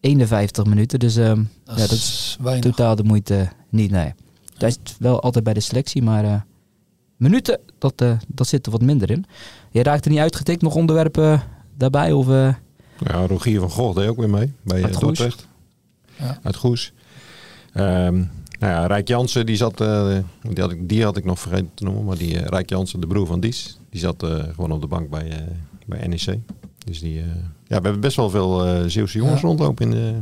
51 minuten. Dus ehm, Dat, ja, dat is is weinig. totaal de moeite niet. Nee. Hij is wel altijd bij de selectie, maar eh, minuten, dat, eh, dat zit er wat minder in. Je raakt er niet uitgetikt, nog onderwerpen daarbij? Of, eh, Ja, Rogier van Gogh deed ook weer mee bij Uit eh. Dordrecht. Ja. Uit Goes. Ehm, nou ja, Rijk Jansen, die zat, eh, die, had ik, die had ik nog vergeten te noemen, maar die eh, Rijk Jansen, de broer van Dies, die zat eh, gewoon op de bank bij, eh, bij NEC. Dus die, eh, ja, we hebben best wel veel eh Zeeuwse jongens Ja. rondlopen in de...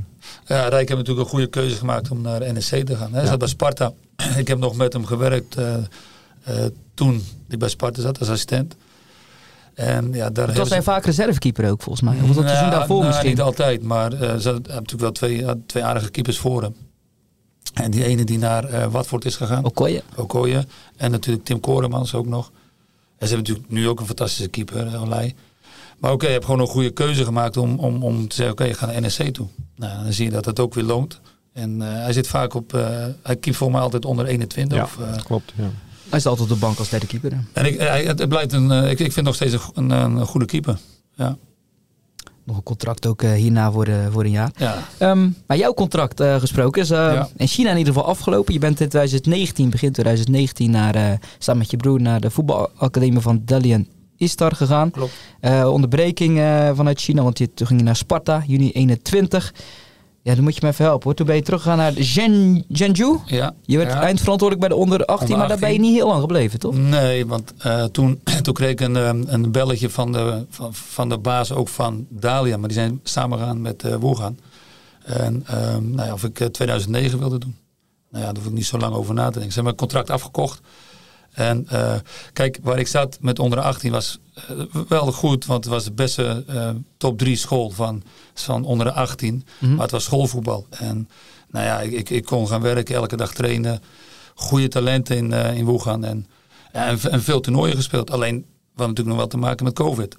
Ja, Rijk heeft natuurlijk een goede keuze gemaakt om naar NEC te gaan. Hij Ja. zat bij Sparta. Ik heb nog met hem gewerkt eh, eh, toen ik bij Sparta zat als assistent. En ja, daar was hij hebben vaak reservekeeper ook volgens mij. Of dat Nou, daarvoor nou, misschien? Niet altijd, maar eh, ze hadden natuurlijk wel twee, aardige keepers voor hem. En die ene die naar Watford is gegaan, Okoye. Okoye. En natuurlijk Tim Koremans ook nog. En ze hebben natuurlijk nu ook een fantastische keeper, Olij. Maar oké, je hebt gewoon een goede keuze gemaakt om, om, om te zeggen, oké, ik ga naar NSC toe. Nou, dan zie je dat het ook weer loont. En eh, hij zit vaak op, eh, hij keept voor mij altijd onder 21. Ja, Of, eh, klopt. Ja. Hij staat altijd op de bank als derde keeper. en ik, hij, het blijft een, eh, ik, ik vind nog steeds een, een, een goede keeper. Ja. Nog een contract ook hierna voor, de, voor een jaar. Ja, Ehm, maar jouw contract eh, gesproken is eh, Ja. in China in ieder geval afgelopen. Je bent in 2019, begin 2019, naar, eh, samen met je broer naar de voetbalacademie van Dalian Istar gegaan. klopt. Eh, onderbreking eh, vanuit China, want je, toen ging je naar Sparta, juni 21. Ja, dan moet je me even helpen hoor. Toen ben je teruggegaan naar Zhen, Zhengzhou. Ja. Je werd ja. eindverantwoordelijk bij de onder 18, Onder maar daar ben je 18. niet heel lang gebleven, toch? Nee, want eh, toen, toen kreeg ik een, eh, een belletje van de, van, van de baas ook van Dalia. Maar die zijn samengegaan met Woegaan. En ehm, nou ja, of ik eh, 2009 wilde doen. Nou ja, daar hoef ik niet zo lang over na te denken. Ze hebben mijn contract afgekocht. En eh, kijk, waar ik zat met onder 18 was eh, wel goed. Want het was de beste eh, top 3 school van, van onder de 18. Mhm. Maar het was schoolvoetbal. En nou ja, ik, ik, kon gaan werken, elke dag trainen. Goede talenten in, in Wuhan. En, en, en veel toernooien gespeeld. Alleen, we hadden natuurlijk nog wel te maken met COVID.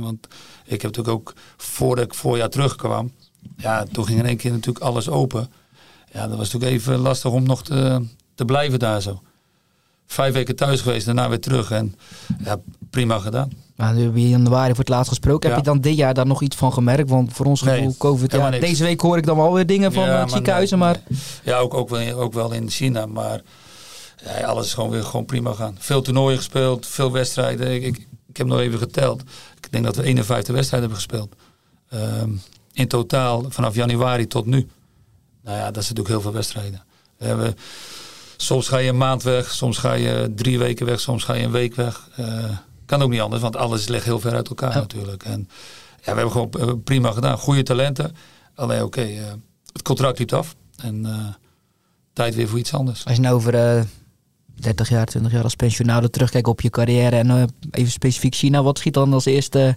Want ik heb natuurlijk ook, voordat ik voorjaar terugkwam... Ja, toen ging in één keer natuurlijk alles open. Ja, dat was natuurlijk even lastig om nog te, te blijven daar zo. Vijf weken thuis geweest, daarna weer terug. En ja, prima gedaan. Maar nu heb je in januari voor het laatst gesproken. Heb je dan dit jaar daar nog iets van gemerkt? Want voor ons Nee, gevoel, COVID, ja, deze week hoor ik dan wel weer dingen van Ja, eh, maar ziekenhuizen. nee, maar Ja, ook, ook, wel, ook wel in China. Maar ja, alles is gewoon weer gewoon prima gaan. Veel toernooien gespeeld, veel wedstrijden. Ik, ik, ik heb nog even geteld. Ik denk dat we 51 wedstrijden hebben gespeeld. Ehm, in totaal vanaf januari tot nu. Nou ja, dat is natuurlijk heel veel wedstrijden. We hebben, soms ga je een maand weg, soms ga je drie weken weg, soms ga je een week weg. Eh, kan ook niet anders, want alles ligt heel ver uit elkaar Ja. natuurlijk. En ja, we hebben gewoon eh, prima gedaan. Goede talenten. Alleen oké, eh, het contract liep af. En tijd weer voor iets anders. als je nou over eh 30 jaar, 20 jaar als pensionaal terugkijkt op je carrière en even specifiek China, wat schiet dan als eerste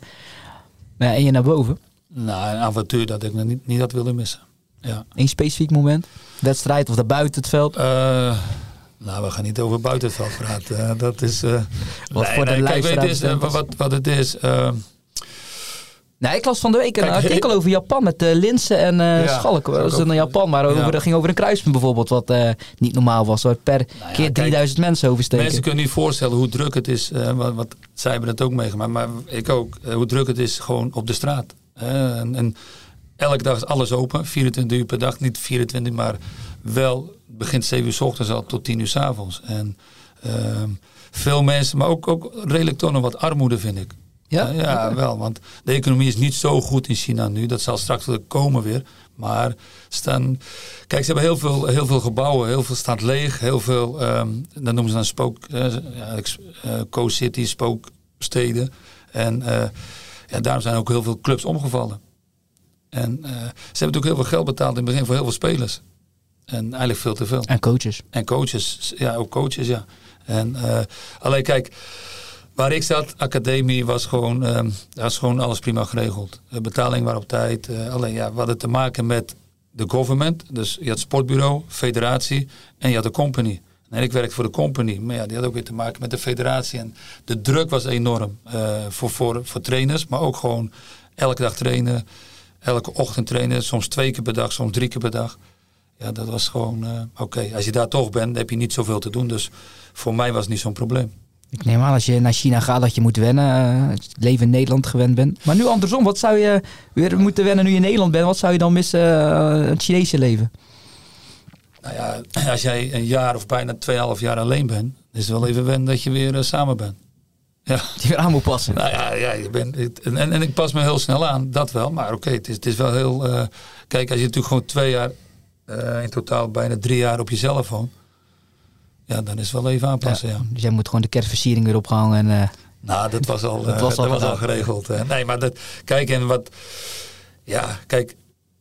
uh, en je naar boven? Nou, een avontuur dat ik niet, niet had willen missen. Ja. Eén specifiek moment? Wedstrijd of daar buiten het veld? Eh, nou, we gaan niet over buiten het veld praten. Dat is. eh, Wat voor de kijk, weet is, eh, wat, wat het is. eh, Nee, ik las van de week een Kijk, artikel over Japan met uh, Linsen en uh, Ja, Schalk. Dat ook- in Japan, maar over, ja. dat ging over een kruispunt bijvoorbeeld, wat uh, niet normaal was. Waar per Nou ja, keer kijk, 3000 mensen oversteken. Mensen kunnen niet voorstellen hoe druk het is. wat, wat, zij hebben het ook meegemaakt, maar ik ook. hoe druk het is gewoon op de straat. en, en elke dag is alles open, 24 uur per dag. Niet 24, maar wel begint 7 uur s ochtends al tot 10 uur s avonds. En ehm, veel mensen, maar ook, ook redelijk toch nog wat armoede vind ik. Ja? Ja, ja, wel. Want de economie is niet zo goed in China nu. Dat zal straks wel komen weer. Maar staan. Kijk, ze hebben heel veel, heel veel gebouwen. Heel veel staat leeg. Heel veel. ehm dat noemen ze dan spook. eh, eh, co-city, spooksteden. En eh, ja, daarom zijn ook heel veel clubs omgevallen. En eh, ze hebben natuurlijk heel veel geld betaald in het begin voor heel veel spelers. En eigenlijk veel te veel. En coaches. En coaches, ja, ook coaches, ja. En eh, alleen kijk, waar ik zat, academie, was gewoon, was gewoon alles prima geregeld. De betaling was op tijd. eh, alleen ja, we hadden te maken met de government. Dus je had sportbureau, federatie en je had de company. En ik werkte voor de company, maar ja, die had ook weer te maken met de federatie. En de druk was enorm voor, voor, voor trainers, maar ook gewoon elke dag trainen. Elke ochtend trainen, soms twee keer per dag, soms drie keer per dag. Ja, dat was gewoon, eh, oké, als je daar toch bent, heb je niet zoveel te doen. Dus voor mij was het niet zo'n probleem. Ik neem aan als je naar China gaat dat je moet wennen. eh, het leven in Nederland gewend bent. Maar nu andersom, wat zou je weer moeten wennen nu je in Nederland bent? Wat zou je dan missen uh, het Chinese leven? Nou ja, als jij een jaar of bijna 2,5 jaar alleen bent, is het wel even wennen dat je weer samen bent. Ja. Die weer aan moet passen. Nou ja, ja je bent, en, en ik pas me heel snel aan, dat wel. Maar oké, okay, het, is, het is wel heel... Uh, kijk, als je natuurlijk gewoon twee jaar, uh, in totaal bijna drie jaar op jezelf woont. Ja, dan is het wel even aanpassen, ja. ja. Dus jij moet gewoon de kerstversiering weer opgehangen en... Uh, nou, dat was al, dat was al, dat was al geregeld. Nee, maar dat, kijk, en wat... Ja, kijk,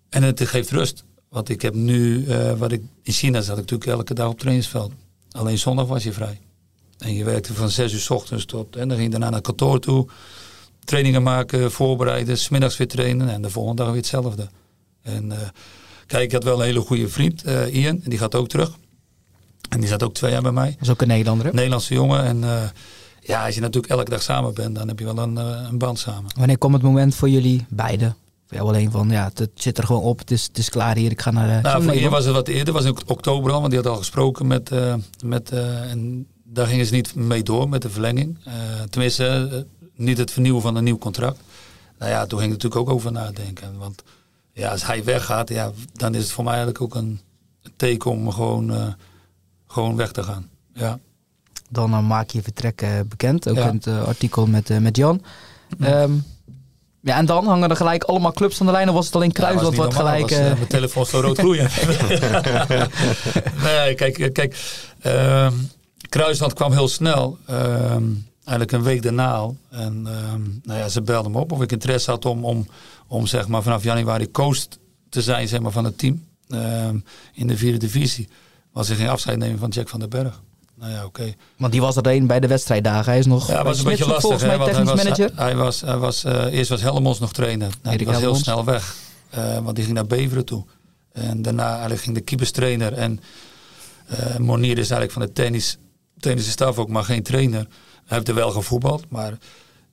en het geeft rust. Want ik heb nu, wat ik in China zat, ik natuurlijk elke dag op trainingsveld. Alleen zondag was je vrij. En je werkte van 6 uur s ochtends tot. En dan ging je daarna naar kantoor toe. Trainingen maken, voorbereiden, smiddags weer trainen. En de volgende dag weer hetzelfde. En uh, kijk, ik had wel een hele goede vriend, uh, Ian. En die gaat ook terug. En die zat ook twee jaar bij mij. Dat is ook een Nederlander. Hè? Nederlandse jongen. En uh, ja, als je natuurlijk elke dag samen bent, dan heb je wel een, een band samen. Wanneer kwam het moment voor jullie beiden? Voor jou alleen van, ja, het zit er gewoon op. Het is, het is klaar hier. Ik ga naar. Nou, voor Ian was het wat eerder. was in oktober al, want die had al gesproken met. Met en daar gingen ze niet mee door met de verlenging. Uh, tenminste, uh, niet het vernieuwen van een nieuw contract. Nou ja, toen ging ik natuurlijk ook over nadenken. Want ja, als hij weggaat, ja, dan is het voor mij eigenlijk ook een teken om gewoon, eh, gewoon weg te gaan. Ja. Dan eh, maak je vertrek eh, bekend. Ook Ja. in het eh, artikel met, eh, met Jan. Ehm, ja, en dan hangen er gelijk allemaal clubs aan de lijn. Of was het alleen Ja, Kruisland was wat gelijk... was, eh, eh, mijn telefoon zo rood gloeien. nee, kijk, eh, kijk ehm, Kruisland kwam heel snel. ehm, eigenlijk een week daarna al. En ehm, nou ja, ze belden me op of ik interesse had om, om, om zeg maar vanaf januari coach te zijn zeg maar, van het team. ehm, in de vierde divisie. Maar ze ging afscheid nemen van Jack van den Berg. Nou ja, oké. want die was er een bij de wedstrijddagen. Hij is nog Ja, was een beetje lastig. volgens mij technisch hij was, manager. Hij was, hij was, eh, eerst was Helmons nog trainer. Nou, die was heel Helmons. snel weg. Eh, want die ging naar Beveren toe. En daarna eigenlijk ging de keeperstrainer. En eh Monier is eigenlijk van de tennis, tennis staf ook, maar geen trainer. Hij heeft er wel gevoetbald, maar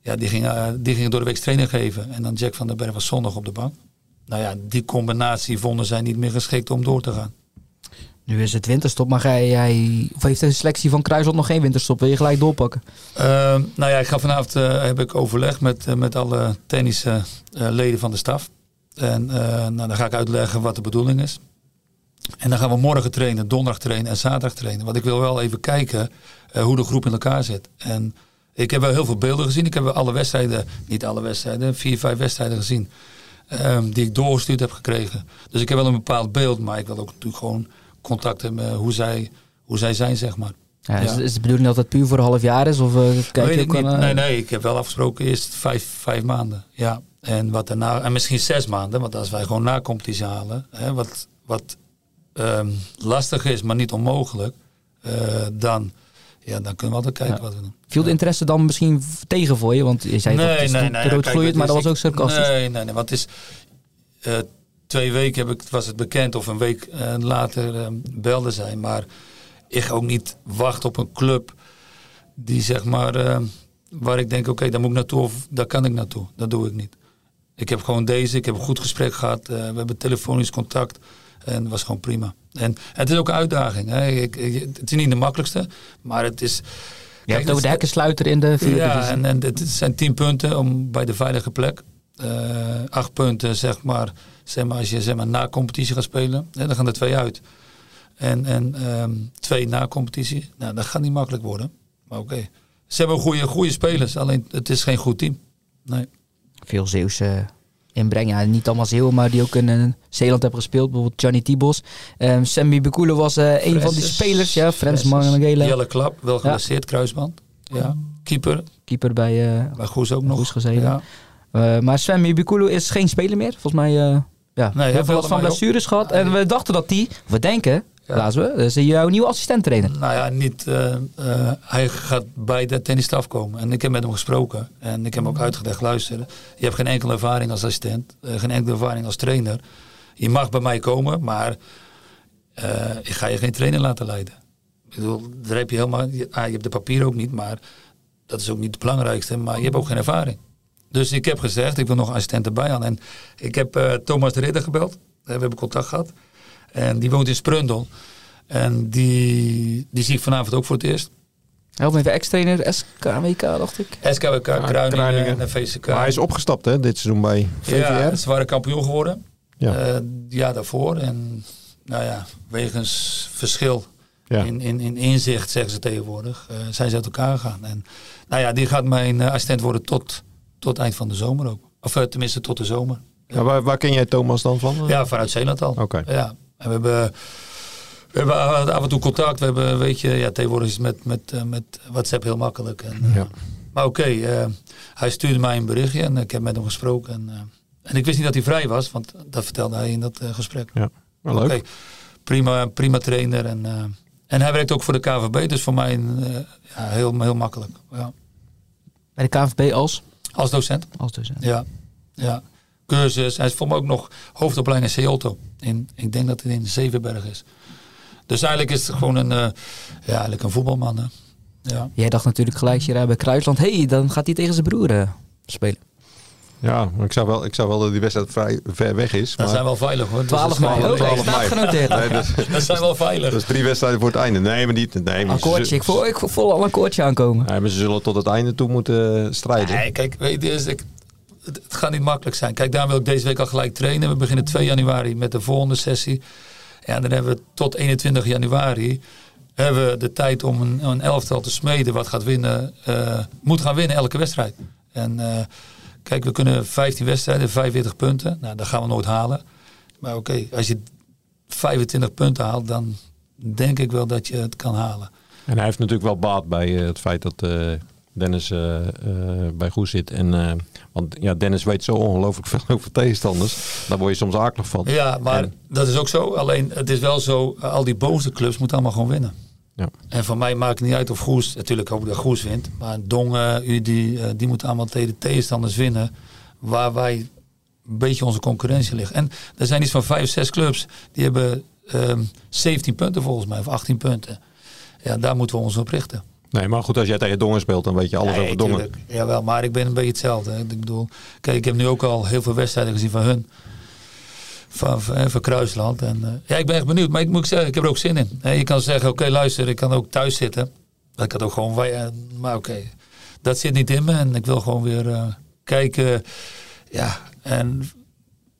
ja, die, ging, eh, die ging door de week training geven. En dan Jack van den Berg was zondag op de bank. Nou ja, die combinatie vonden zij niet meer geschikt om door te gaan. Nu is het winterstop, maar jij, of heeft de selectie van Kruisland nog geen winterstop? Wil je gelijk doorpakken? Ehm, nou ja, ik ga vanavond eh, heb ik overleg met, eh, met alle tennisleden leden van de staf. En nou, dan ga ik uitleggen wat de bedoeling is. En dan gaan we morgen trainen, donderdag trainen en zaterdag trainen. Want ik wil wel even kijken eh, hoe de groep in elkaar zit. En ik heb wel heel veel beelden gezien. Ik heb alle wedstrijden, niet alle wedstrijden, vier, vijf wedstrijden gezien. ehm, die ik doorgestuurd heb gekregen. Dus ik heb wel een bepaald beeld, maar ik wil ook natuurlijk gewoon contact hebben met hoe zij, hoe zij zijn, zeg maar. Ja, Is, Ja. is de bedoeling dat het puur voor een half jaar is? Of eh, kijk Weet je ik ook aan, eh, Nee, nee, ik heb wel afgesproken eerst vijf, vijf maanden. Ja. En wat daarna, en misschien zes maanden, want als wij gewoon na competitie halen, hè, wat, wat ehm, lastig is, maar niet onmogelijk, eh, dan, ja, dan kunnen we altijd kijken Ja. wat we doen. Viel de interesse dan misschien tegen voor je? Want je zei dat het is ja, rood gloeiend, maar dat was ook sarcastisch. Nee, nee, nee, want het is eh, twee weken heb ik, was het bekend of een week eh, later eh, belde zij. Maar ik ga ook niet wachten op een club die zeg maar, eh, waar ik denk, oké, daar moet ik naartoe of daar kan ik naartoe. Dat doe ik niet. Ik heb gewoon deze, ik heb een goed gesprek gehad, eh, we hebben telefonisch contact en het was gewoon prima. En het is ook een uitdaging. Hè. Ik, ik- het is niet de makkelijkste, maar het is... Je hebt over de hekkensluiter in de vierde ja, en, en het zijn tien punten om bij de veilige plek. Eh, acht punten, zeg maar, zeg maar, als je zeg maar, na competitie gaat spelen. Hè, dan gaan er twee uit. En, en ehm, twee na competitie. Nou, dat gaat niet makkelijk worden. Maar oké. Ze hebben goede, goede spelers, alleen het is geen goed team. Nee. Veel Zeeuwse inbreng. Ja, niet allemaal Zeeuwen, maar die ook in eh, Zeeland hebben gespeeld. Bijvoorbeeld Gianni Tibos. Ehm Sammy Bekule was eh, een van die spelers. Ja, Frans. Mangela. Jelle Klap, wel geblesseerd, kruisband. Ja. Keeper, Keeper bij eh bij Goes ook nog. Goes gezeten. Ja. Maar Sven Bekulu is geen speler meer. Volgens mij ja, heel veel belde last van blessures gehad. En we dachten dat die, we denken. Laten we, is jouw nieuwe assistent trainer. Nou ja, niet. eh, eh, hij gaat bij de tennisstaf komen. En ik heb met hem gesproken. En ik heb hem ook uitgelegd: luister, je hebt geen enkele ervaring als assistent, eh, geen enkele ervaring als trainer. Je mag bij mij komen, maar ik ga je geen trainer laten leiden. Ik bedoel, daar heb je helemaal. Je, ah, je hebt de papier ook niet, maar dat is ook niet het belangrijkste. Maar je hebt ook geen ervaring. Dus ik heb gezegd, ik wil nog een assistent erbij aan. En ik heb Thomas de Ridder gebeld. We hebben contact gehad. En die woont in Sprundel. En die, die zie ik vanavond ook voor het eerst. Help me even, ex-trainer, SKWK dacht ik. SKWK, Kruiningen, Kruiningen. en VCK. Maar hij is opgestapt hè, dit seizoen bij VVR. Ja, ze waren kampioen geworden. Ja. Ja. ja, daarvoor. En nou ja, wegens verschil Ja. in, in, in inzicht, zeggen ze tegenwoordig, eh, zijn ze uit elkaar gegaan. En nou ja, die gaat mijn eh, assistent worden tot, tot eind van de zomer ook. Of eh, tenminste tot de zomer. Ja, waar, waar ken jij Thomas dan van? Ja, vanuit Zeeland al. Oké. Ja, en we hebben, we hebben af en toe contact. We hebben, weet je, ja, tegenwoordig is het met, met, eh, met WhatsApp heel makkelijk. En, eh, Ja. Maar oké, eh, hij stuurde mij een berichtje en ik heb met hem gesproken. En, en ik wist niet dat hij vrij was, want dat vertelde hij in dat gesprek. Ja, wel leuk. Oké, prima, prima trainer. En, eh, en hij werkt ook voor de KVB, dus voor mij ja, heel, heel makkelijk. Ja. Bij de KVB als? Als docent. Als docent. Ja, ja. Cursus. Hij is voor mij ook nog hoofdopleiding in Seolto. In, ik denk dat het in Zevenberg is. Dus eigenlijk is het gewoon een, eh, ja, eigenlijk een voetbalman. Hè. Ja. Jij dacht natuurlijk gelijk, je rijdt bij Kruisland. Hé, hey, dan gaat hij tegen zijn broer eh, spelen. Ja, ik zou wel, ik zou wel dat die wedstrijd vrij ver weg is. Dat Maar zijn wel veilig hoor. Dus 12 dat, mei. is wel- Oh, 12 staat mei. genoteerd. Nee, dat, dat zijn wel veilig. dat is drie wedstrijden voor het einde. Nee, maar niet. Nee, maar Akkoordje, ik voel, ik voel al een akkoordje aankomen. Nee, maar ze zullen tot het einde toe moeten strijden. Nee, kijk, weet je, ik, het, gaat niet makkelijk zijn. Kijk, daar wil ik deze week al gelijk trainen. We beginnen 2 januari met de volgende sessie. Ja, dan hebben we tot 21 januari hebben we de tijd om een, een elftal te smeden wat gaat winnen, eh, moet gaan winnen elke wedstrijd. En eh, kijk, we kunnen 15 wedstrijden, 45 punten. Nou, dat gaan we nooit halen. Maar oké, als je 25 punten haalt, dan denk ik wel dat je het kan halen. En hij heeft natuurlijk wel baat bij eh, het feit dat Dennis eh, eh, bij Goes zit. En, eh, want ja, Dennis weet zo ongelooflijk veel over tegenstanders. Daar word je soms akelig van. Ja, maar En- dat is ook zo. Alleen het is wel zo, al die bovenste clubs moeten allemaal gewoon winnen. Ja. En voor mij maakt het niet uit of Goes, natuurlijk hoop ik dat Goes wint. Maar Dongen, Udi, die moeten allemaal tegen de tegenstanders winnen. Waar wij een beetje onze concurrentie liggen. En er zijn iets van vijf, zes clubs die hebben ehm 17 punten volgens mij, of 18 punten. Ja, daar moeten we ons op richten. Nee, maar goed, als jij tegen Dongen speelt, dan weet je alles Nee, over Dongen. tuurlijk. Jawel, maar ik ben een beetje hetzelfde. hè. Ik bedoel, kijk, ik heb nu ook al heel veel wedstrijden gezien van hun. Van, van, van Kruisland. En, eh, ja, ik ben echt benieuwd. Maar ik moet zeggen, ik heb er ook zin in. Je kan zeggen, oké, luister, ik kan ook thuis zitten. Ik had ook gewoon, wij- eh, maar oké, dat zit niet in me. En ik wil gewoon weer eh, kijken. Ja, en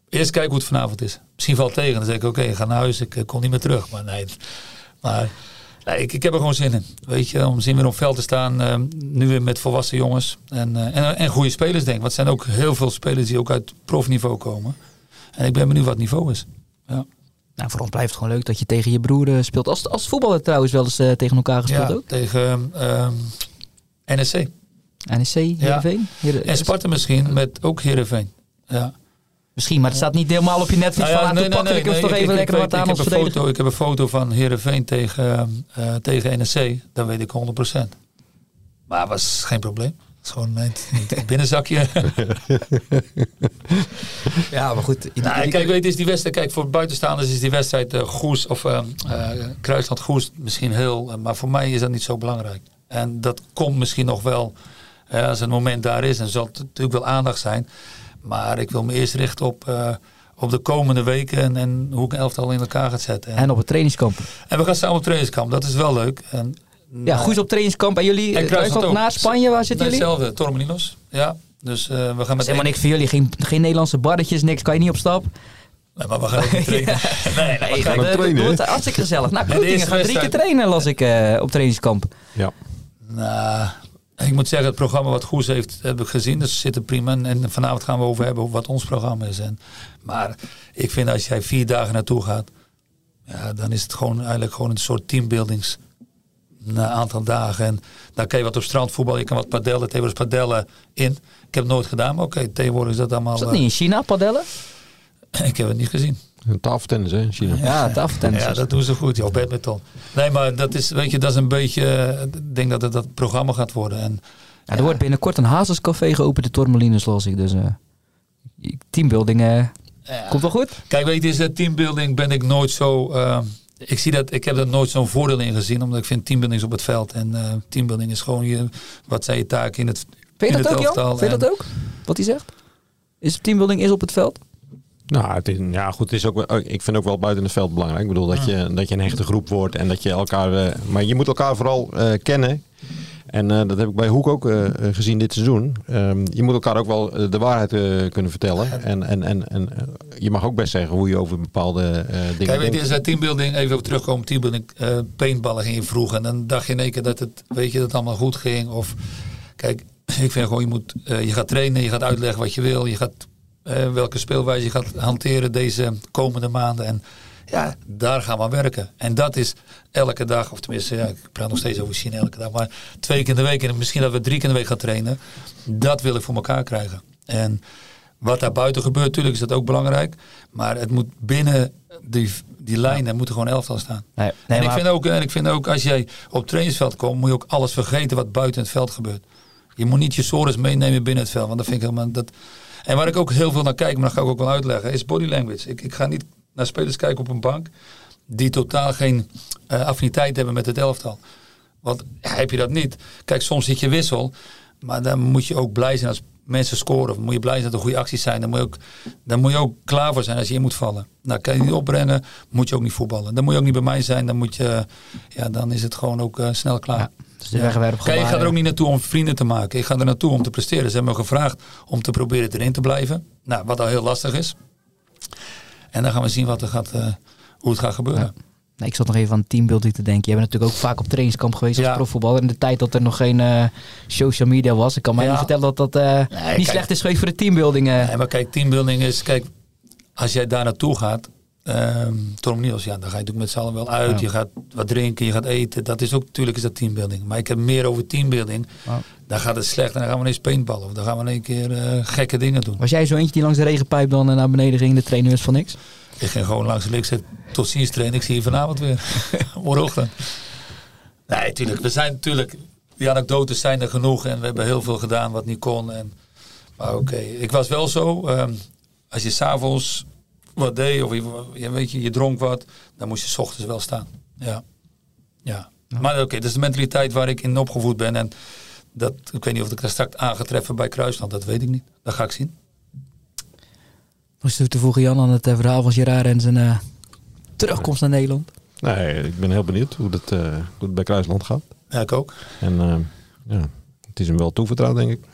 eerst kijken hoe het vanavond is. Misschien valt tegen. Dan zeg ik, oké, ga naar huis. Ik kom niet meer terug. Maar nee, maar Nee, ik, ik heb er gewoon zin in. Weet je, om zien weer op veld te staan. eh, nu weer met volwassen jongens. En, eh, en, en goede spelers, denk ik. Want er zijn ook heel veel spelers die ook uit profniveau komen. En ik ben benieuwd wat het niveau is. Ja, Nou, voor ons blijft het gewoon leuk dat je tegen je broer eh, speelt. Als, als voetballer trouwens wel eens tegen elkaar gespeeld ja ook. tegen ehm, NSC. NEC, Heerenveen? Heeren- En Sparta misschien, met ook Heerenveen. Ja. Misschien, maar het staat niet helemaal op je netvlies Nou ja, van... ik toch even ik lekker wat aan ik ons heb een foto, Ik heb een foto van Heerenveen tegen, eh, tegen NSC. Dat weet ik 100%. Maar was geen probleem. Het is gewoon een, een binnenzakje. Ja, maar goed. Nou, kijk, weet is die wedstrijd, kijk, voor buitenstaanders is die wedstrijd eh, Goes of eh, eh, Kruisland Goes misschien heel, maar voor mij is dat niet zo belangrijk. En dat komt misschien nog wel, als een moment daar is, en zal het natuurlijk wel aandacht zijn. Maar ik wil me eerst richten op, eh, op de komende weken en, en hoe ik een elftal in elkaar gaat zetten. En, En op het trainingskamp. en we gaan samen op trainingskamp, dat is wel leuk. En, Ja, goed op trainingskamp. En jullie, En eh, Kruisland Kruisland ook. na Spanje, waar zitten Nee, jullie? Hetzelfde, Torremolinos. Ja, dus eh, we gaan Dat met is helemaal één- niks voor jullie. Geen, geen Nederlandse barretjes, niks. Kan je niet op stap. Nee, maar we gaan ook niet trainen. Nee, nee, we gaan- trainen, hartstikke gezellig. Nou, eerste gaat drie keer trainen, las ik eh, op trainingskamp. Ja. Nou, ik moet zeggen, het programma wat Goes heeft, heb ik gezien. Dus zit er prima. En, en vanavond gaan we over hebben wat ons programma is. En, maar ik vind als jij vier dagen naartoe gaat, ja, dan is het gewoon eigenlijk gewoon een soort teambuildings. Na een aantal dagen. En dan kan je wat op strand voetbal. Je kan wat padellen, tegenwoordig padellen in. Ik heb het nooit gedaan, maar oké, tegenwoordig is dat allemaal. Is dat eh, niet in China, padellen? ik heb het niet gezien. Een tafeltennis, hè, in China. Ja, tafeltennis. Ja, dat doen ze goed. Ja, of badminton. Nee, maar dat is, weet je, dat is een beetje. eh, Ik denk dat het dat programma gaat worden. En Ja, er wordt binnenkort een Hazescafé geopend in Tormelines, las ik. Dus eh, teambuilding eh, komt wel goed. Kijk, weet je, is dat teambuilding ben ik nooit zo. eh, ik, zie dat, ik heb er nooit zo'n voordeel in gezien, omdat ik vind teambuilding is op het veld. En eh, teambuilding is gewoon je, wat zijn je taken in het. Vind je in dat ook, het Jan? elftal Vind je dat ook? Wat hij zegt? Is teambuilding is op het veld? Nou, het is, ja, goed, het is ook, wel- ik vind ook wel buiten het veld belangrijk. Ik bedoel, dat je, dat je een hechte groep wordt en dat je elkaar... eh, maar je moet elkaar vooral eh, kennen. En eh, dat heb ik bij Hoek ook gezien dit seizoen. Ehm, je moet elkaar ook wel de waarheid kunnen vertellen. En, en, en, en je mag ook best zeggen hoe je over bepaalde dingen Kijk, weet je, is teambuilding, even op terugkomen, teambuilding, paintballen ging je vroeg. En dan dacht je in één keer dat het, weet je, dat het allemaal goed ging. Of, kijk, ik vind gewoon, je moet, je gaat trainen, je gaat uitleggen wat je wil. Je gaat, eh, welke speelwijze je gaat hanteren deze komende maanden. En ja, daar gaan we aan werken. En dat is elke dag, of tenminste, ja, ik praat nog steeds over China elke dag. Maar twee keer in de week, en misschien dat we drie keer in de week gaan trainen. Dat wil ik voor elkaar krijgen. En wat daar buiten gebeurt, natuurlijk is dat ook belangrijk. Maar het moet binnen die, die lijnen moet er gewoon elftal staan. Nee, en, ik vind ook, en ik vind ook, als jij op trainingsveld komt, moet je ook alles vergeten wat buiten het veld gebeurt. Je moet niet je sores meenemen binnen het veld. Want dat vind ik helemaal... Dat... En waar ik ook heel veel naar kijk, maar dat ga ik ook wel uitleggen, is body language. Ik, ik ga niet naar spelers kijken op een bank die totaal geen eh, affiniteit hebben met het elftal. Want heb je dat niet. Kijk, soms zit je wissel. Maar dan moet je ook blij zijn als mensen scoren. Of moet je blij zijn dat er goede acties zijn. Dan moet je ook, dan moet je ook klaar voor zijn als je in moet vallen. Nou, kan je niet opbrengen, moet je ook niet voetballen. Dan moet je ook niet bij mij zijn. Dan, moet je, ja, dan is het gewoon ook eh, snel klaar. Dus de Ja. Kijk, ik ga er ook niet naartoe om vrienden te maken. Ik ga er naartoe om te presteren. Ze hebben me gevraagd om te proberen erin te blijven. Nou, wat al heel lastig is. En dan gaan we zien wat er gaat, eh, hoe het gaat gebeuren. Nee, ik zat nog even aan teambuilding te denken. Je bent natuurlijk ook vaak op trainingskamp geweest als Ja. profvoetballer. In de tijd dat er nog geen eh, social media was. Ik kan mij Ja. niet vertellen dat dat eh, niet kijk. slecht is geweest voor de teambuilding. Nee, maar kijk, teambuilding is, kijk, als jij daar naartoe gaat, ehm Tom Niels, ja, dan ga je natuurlijk met z'n allen wel uit. Ja. Je gaat wat drinken, je gaat eten. Dat is ook, natuurlijk is dat teambuilding. Maar ik heb meer over teambuilding. Dan gaat het slecht en dan gaan we ineens paintballen. Of dan gaan we in één keer eh, gekke dingen doen. Was jij zo eentje die langs de regenpijp dan eh, naar beneden ging? De trainer was van niks? Ik ging gewoon langs de links tot ziens trainen. Ik zie je vanavond weer. Morgenochtend. Nee, tuurlijk. We zijn natuurlijk... Die anekdotes zijn er genoeg. En we hebben heel veel gedaan wat niet kon. En, maar oké. Ik was wel zo. ehm, als je s'avonds wat deed. Of je, je, weet je, je dronk wat. Dan moest je 's ochtends wel staan. Ja. Ja. Maar oké. dat is de mentaliteit waar ik in opgevoed ben. En dat, ik weet niet of ik daar straks aan ga treffen bij Kruisland. Dat weet ik niet. Dat ga ik zien. Was toe te voegen Jan aan het eh, verhaal van Gerard en zijn eh, terugkomst naar Nederland? Nee, ik ben heel benieuwd hoe het, eh, hoe het bij Kruisland gaat. Ja, ik ook. En eh, ja, het is hem wel toevertrouwd, denk ik.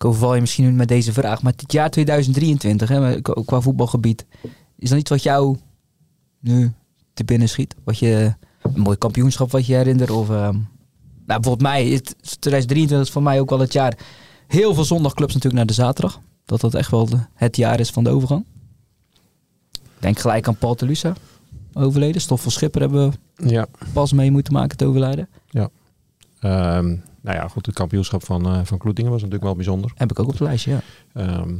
Ik overval je misschien nu met deze vraag. Maar het jaar 2023, hè, qua- voetbalgebied. Is dat iets wat jou nu te binnen schiet? Wat je, een mooi kampioenschap wat je herinnert? Of, ehm, nou, bijvoorbeeld mij, is 2023 is voor mij ook wel het jaar. Heel veel zondagclubs natuurlijk naar de zaterdag. Dat dat echt wel de- het jaar is van de overgang. Denk gelijk aan Paul Telusa, overleden. Stoffel Schipper hebben we Ja. pas mee moeten maken te overlijden. Ehm, nou ja, goed, het kampioenschap van, eh van Kloetingen was natuurlijk wel bijzonder. Heb ik ook op het lijstje, ja. Ehm,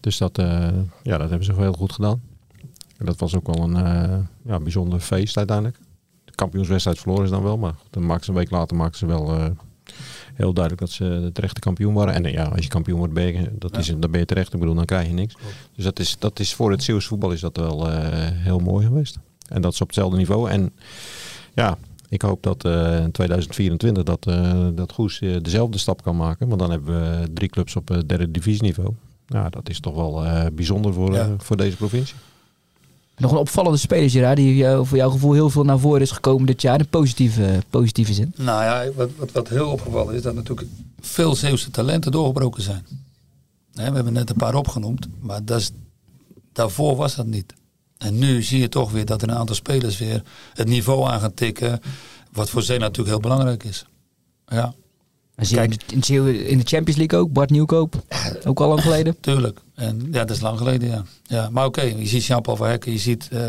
dus dat, eh, ja, dat hebben ze heel goed gedaan. En dat was ook wel een eh, ja, bijzonder feest uiteindelijk. De kampioenswedstrijd verloren ze dan wel, maar goed, dan maakten ze een week later maakten ze wel eh, heel duidelijk dat ze de terechte kampioen waren. En ja, als je kampioen wordt, ben je, dat is, dan ben je terecht. Ik bedoel, dan krijg je niks. Dus dat is, dat is voor het Zeeuws voetbal is dat wel eh, heel mooi geweest. En dat is op hetzelfde niveau. En ja, ik hoop dat eh, in 2024 dat, eh, dat Goes eh, dezelfde stap kan maken. Want dan hebben we drie clubs op het derde divisieniveau. Nou, dat is toch wel eh, bijzonder voor, Ja. eh, voor deze provincie. Nog een opvallende speler, Gerard, die voor jouw gevoel heel veel naar voren is gekomen dit jaar. In positieve, positieve zin. Nou ja, wat, wat, wat heel opgevallen is, dat natuurlijk veel Zeeuwse talenten doorgebroken zijn. Hè, we hebben net een paar opgenoemd, maar dat is, daarvoor was dat niet. En nu zie je toch weer dat er een aantal spelers weer het niveau aan gaan tikken. Wat voor Zee natuurlijk heel belangrijk is. Ja, En zie je Kijk. in, de- in Champions League ook, Bart Nieuwkoop, ook al lang geleden. tuurlijk. En ja, dat is lang geleden, ja. ja maar oké, je ziet Jean-Paul van Hekken, je ziet eh,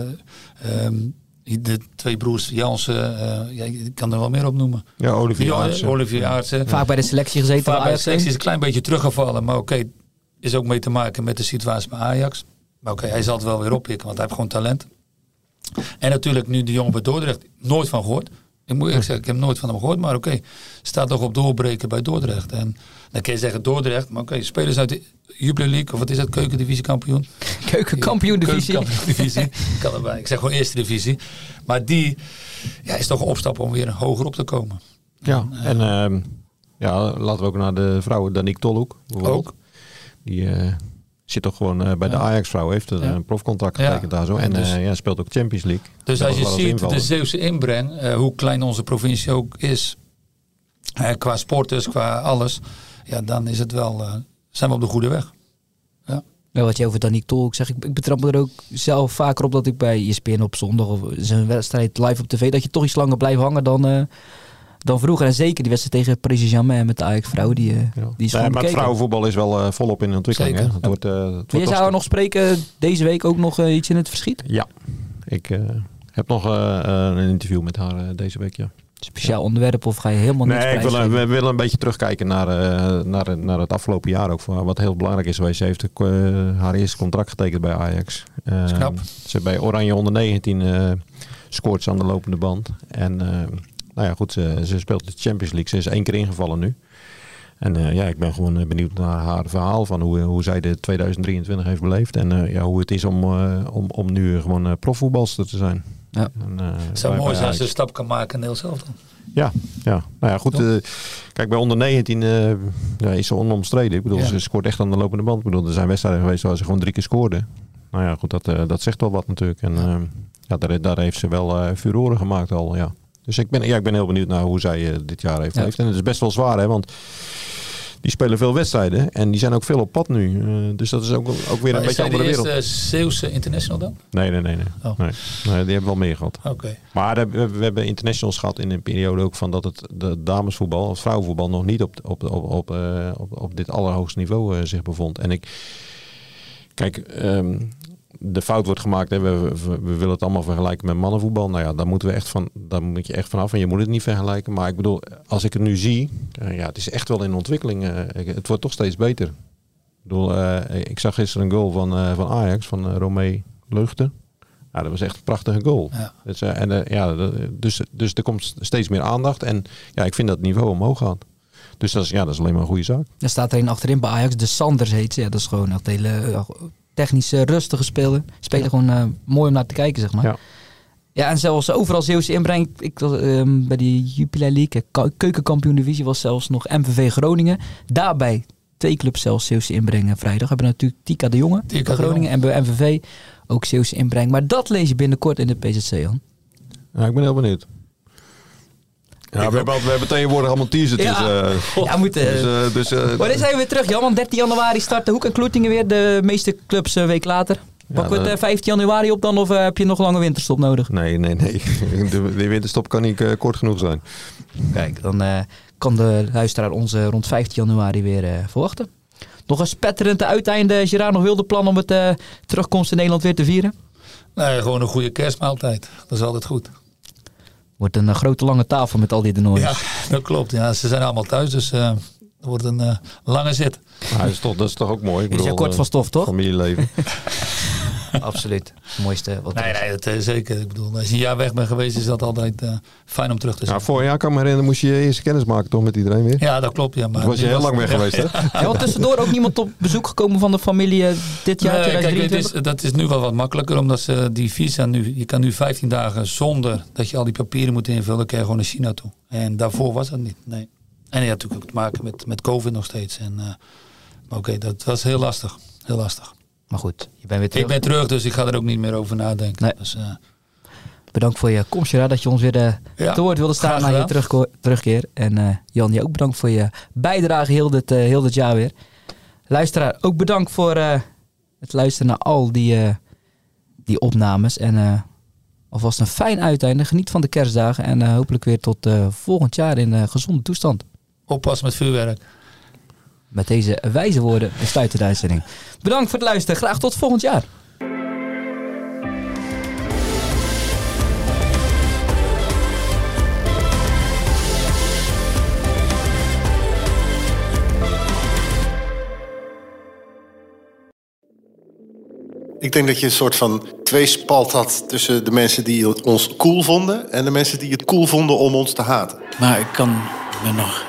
ehm, de twee broers Jansen, eh, ja, ik kan er wel meer op noemen. Ja, Olivier Aartsen. Olivier Aartsen. Vaak bij de selectie gezeten Vaak bij de Ajax. selectie is een klein beetje teruggevallen. Maar oké, is ook mee te maken met de situatie bij Ajax. Maar oké, hij zal het wel weer oppikken, want hij heeft gewoon talent. En natuurlijk nu de jongen bij Dordrecht, nooit van gehoord. Ik moet eerlijk zeggen, ik heb nooit van hem gehoord. Maar oké, staat toch op doorbreken bij Dordrecht. En dan kun je zeggen Dordrecht, maar oké, spelers uit de Jupiler League, of wat is dat, keukendivisiekampioen? Keukenkampioen divisie. Keukenkampioen-divisie. kan erbij. Ik zeg gewoon eerste divisie. Maar die ja, is toch een opstap om weer hoger op te komen. Ja, en ehm, ja, laten we ook naar de vrouwen, Danique Tolhoek. Ook. Die eh, zit toch gewoon eh, bij de Ja. Ajax-vrouw, heeft een Ja. een profcontract Ja. getekend daar zo. En Dus- eh, ja, speelt ook Champions League. Dus als je ziet de invallen. Zeeuwse inbreng, eh, hoe klein onze provincie ook is, qua sporters, qua alles, ja, dan is het wel, eh, zijn we op de goede weg. Ja, wat je over Danique Tolk zegt, ik, ik betrap me er ook zelf vaker op dat ik bij ESPN op zondag of zijn wedstrijd live op tv, dat je toch iets langer blijft hangen dan, eh, dan vroeger. En zeker die wedstrijd tegen Paris Saint-Germain met de Ajax-vrouw, die, eh, Ja. die is Nee, gewoon maar het vrouwenvoetbal is wel eh, volop in ontwikkeling. Zeker. Hè? Het wordt, eh, het wordt zou er nog spreken deze week ook nog iets in het verschiet? Ja, ik eh, heb nog een interview met haar deze week, ja. Speciaal onderwerp of ga je helemaal niks Nee, ik wil, prijsgeven? we willen een beetje terugkijken naar, eh, naar, naar het afgelopen jaar ook. Voor wat heel belangrijk is geweest. Ze heeft haar eerste contract getekend bij Ajax. Eh, is knap. Ze bij Oranje onder 19 eh scoort ze aan de lopende band. En eh, nou ja, goed, ze, ze speelt de Champions League. Ze is één keer ingevallen nu. En eh, ja, ik ben gewoon eh, benieuwd naar haar verhaal van hoe, hoe zij de 2023 heeft beleefd. En eh, ja, hoe het is om, eh, om, om nu gewoon eh, profvoetbalster te zijn. Ja. En, eh, Het zou mooi zijn als ze een stap kan maken in heel zelf dan. Ja, ja. Nou ja, goed. Eh, kijk, bij onder 19 eh, ja, is ze onomstreden. Ik bedoel, Ja. ze scoort echt aan de lopende band. Ik bedoel, er zijn wedstrijden geweest waar ze gewoon drie keer scoorde. Nou ja, goed, dat, eh, dat zegt wel wat natuurlijk. En ja, daar, daar heeft ze wel eh furoren gemaakt al, ja. Dus ik ben, ja, ik ben heel benieuwd naar hoe zij eh, dit jaar heeft. Ja. En het is best wel zwaar, hè, want die spelen veel wedstrijden en die zijn ook veel op pad nu. Eh, dus dat is ook, ook weer een Maar beetje de andere wereld. eerste Zeeuwse international dan? Nee, nee, nee. Nee. Oh. nee. Nee, die hebben wel meer gehad. Oké. Maar we hebben, we hebben internationals gehad in een periode ook van dat het de damesvoetbal, het vrouwenvoetbal, nog niet op, op, op, op, eh, op, op dit allerhoogste niveau eh, zich bevond. En ik, kijk, ehm, de fout wordt gemaakt, hè, we, we, we willen het allemaal vergelijken met mannenvoetbal. Nou ja, daar moeten we echt van, daar moet je echt vanaf en je moet het niet vergelijken. Maar ik bedoel, als ik het nu zie, eh, ja, het is echt wel in ontwikkeling. eh, het wordt toch steeds beter. Ik bedoel, eh, ik zag gisteren een goal van, van Ajax, van Romee Leugten. Ja, dat was echt een prachtige goal. Ja. Dus, en, ja, dus, dus er komt steeds meer aandacht. En ja, ik vind dat het niveau omhoog gaat. Dus dat is, ja, dat is alleen maar een goede zaak. Er staat er een achterin bij Ajax, de Sanders heet ze. Ja, dat is gewoon echt hele technische, rustige speler. Spelen gewoon eh, mooi om naar te kijken, zeg maar. Ja. Ja, en zelfs overal Zeeuwse inbreng. Ik was ehm, bij die Jupiler League, eh, keukenkampioen divisie, was zelfs nog MVV Groningen. Daarbij twee clubs zelfs Zeeuwse inbreng vrijdag. We hebben natuurlijk Tika de Jonge Tika bij de Groningen en bij MVV ook Zeeuwse inbreng. Maar dat lees je binnenkort in de PZC, Jan. Ja, ik ben heel benieuwd. Ja, we hebben, we hebben tegenwoordig allemaal teasertjes. Ja. eh, Ja, eh, dus, eh, dus, eh, Wanneer zijn we weer terug, Jan? Want 13 januari starten Hoek en Kloetingen weer. De meeste clubs een week later. Pakken we het dat- eh, 15 januari op dan? Of eh, heb je nog lange winterstop nodig? Nee, nee, nee. De, de winterstop kan niet eh, kort genoeg zijn. Kijk, dan eh, kan de luisteraar ons eh, rond 15 januari weer eh, verwachten. Nog een spetterend uiteinde. Gerard nog wilde plan om het eh, terugkomst in Nederland weer te vieren? Nee, gewoon een goede kerstmaaltijd. Dat is altijd goed. Wordt een eh, grote lange tafel met al die denoors. Ja, dat klopt. Ja, ze zijn allemaal thuis, dus eh het wordt een eh, lange zit. Maar dat, is toch, dat is toch ook mooi. Ik Is ja bedoel, kort eh, van stof, toch? Familieleven. Absoluut. Het mooiste wat Nee, nee, dat, eh, zeker. Ik bedoel, als je een jaar weg bent geweest, is dat altijd eh, fijn om terug te zijn. Ja, vorig jaar kan ik me herinneren, moest je je eerste kennis maken toch met iedereen weer? Ja, dat klopt. Ja, maar Toen was je heel lang weg ja. geweest, hè? Ja, want tussendoor ook niemand op bezoek gekomen van de familie eh, dit jaar, Nee, kijk, het 2023? is, dat is nu wel wat makkelijker, omdat ze die visa nu, je kan nu 15 dagen zonder dat je al die papieren moet invullen, kan je gewoon naar China toe. En daarvoor was dat niet. Nee. En je had natuurlijk ook te maken met, met COVID nog steeds. En, eh, maar oké, dat was heel lastig. Heel lastig. Maar goed, je bent weer terug. Ik ben terug, dus ik ga er ook niet meer over nadenken. Nee. Dus, eh, Bedankt voor je komst, Gerard, dat je ons weer eh, Ja, te woord wilde staan graag na je terugko- terugkeer. En eh, Jan, je ook bedankt voor je bijdrage heel dit, eh, heel dit jaar weer. Luisteraar, ook bedankt voor eh, het luisteren naar al die, eh, die opnames. En eh, alvast een fijn uiteinde. Geniet van de kerstdagen en eh, hopelijk weer tot eh, volgend jaar in eh, gezonde toestand. oppassen met vuurwerk. Met deze wijze woorden besluiten de uitzending. Bedankt voor het luisteren. Graag tot volgend jaar. Ik denk dat je een soort van tweespalt had tussen de mensen die ons cool vonden en de mensen die het cool vonden om ons te haten. Maar ik kan me nog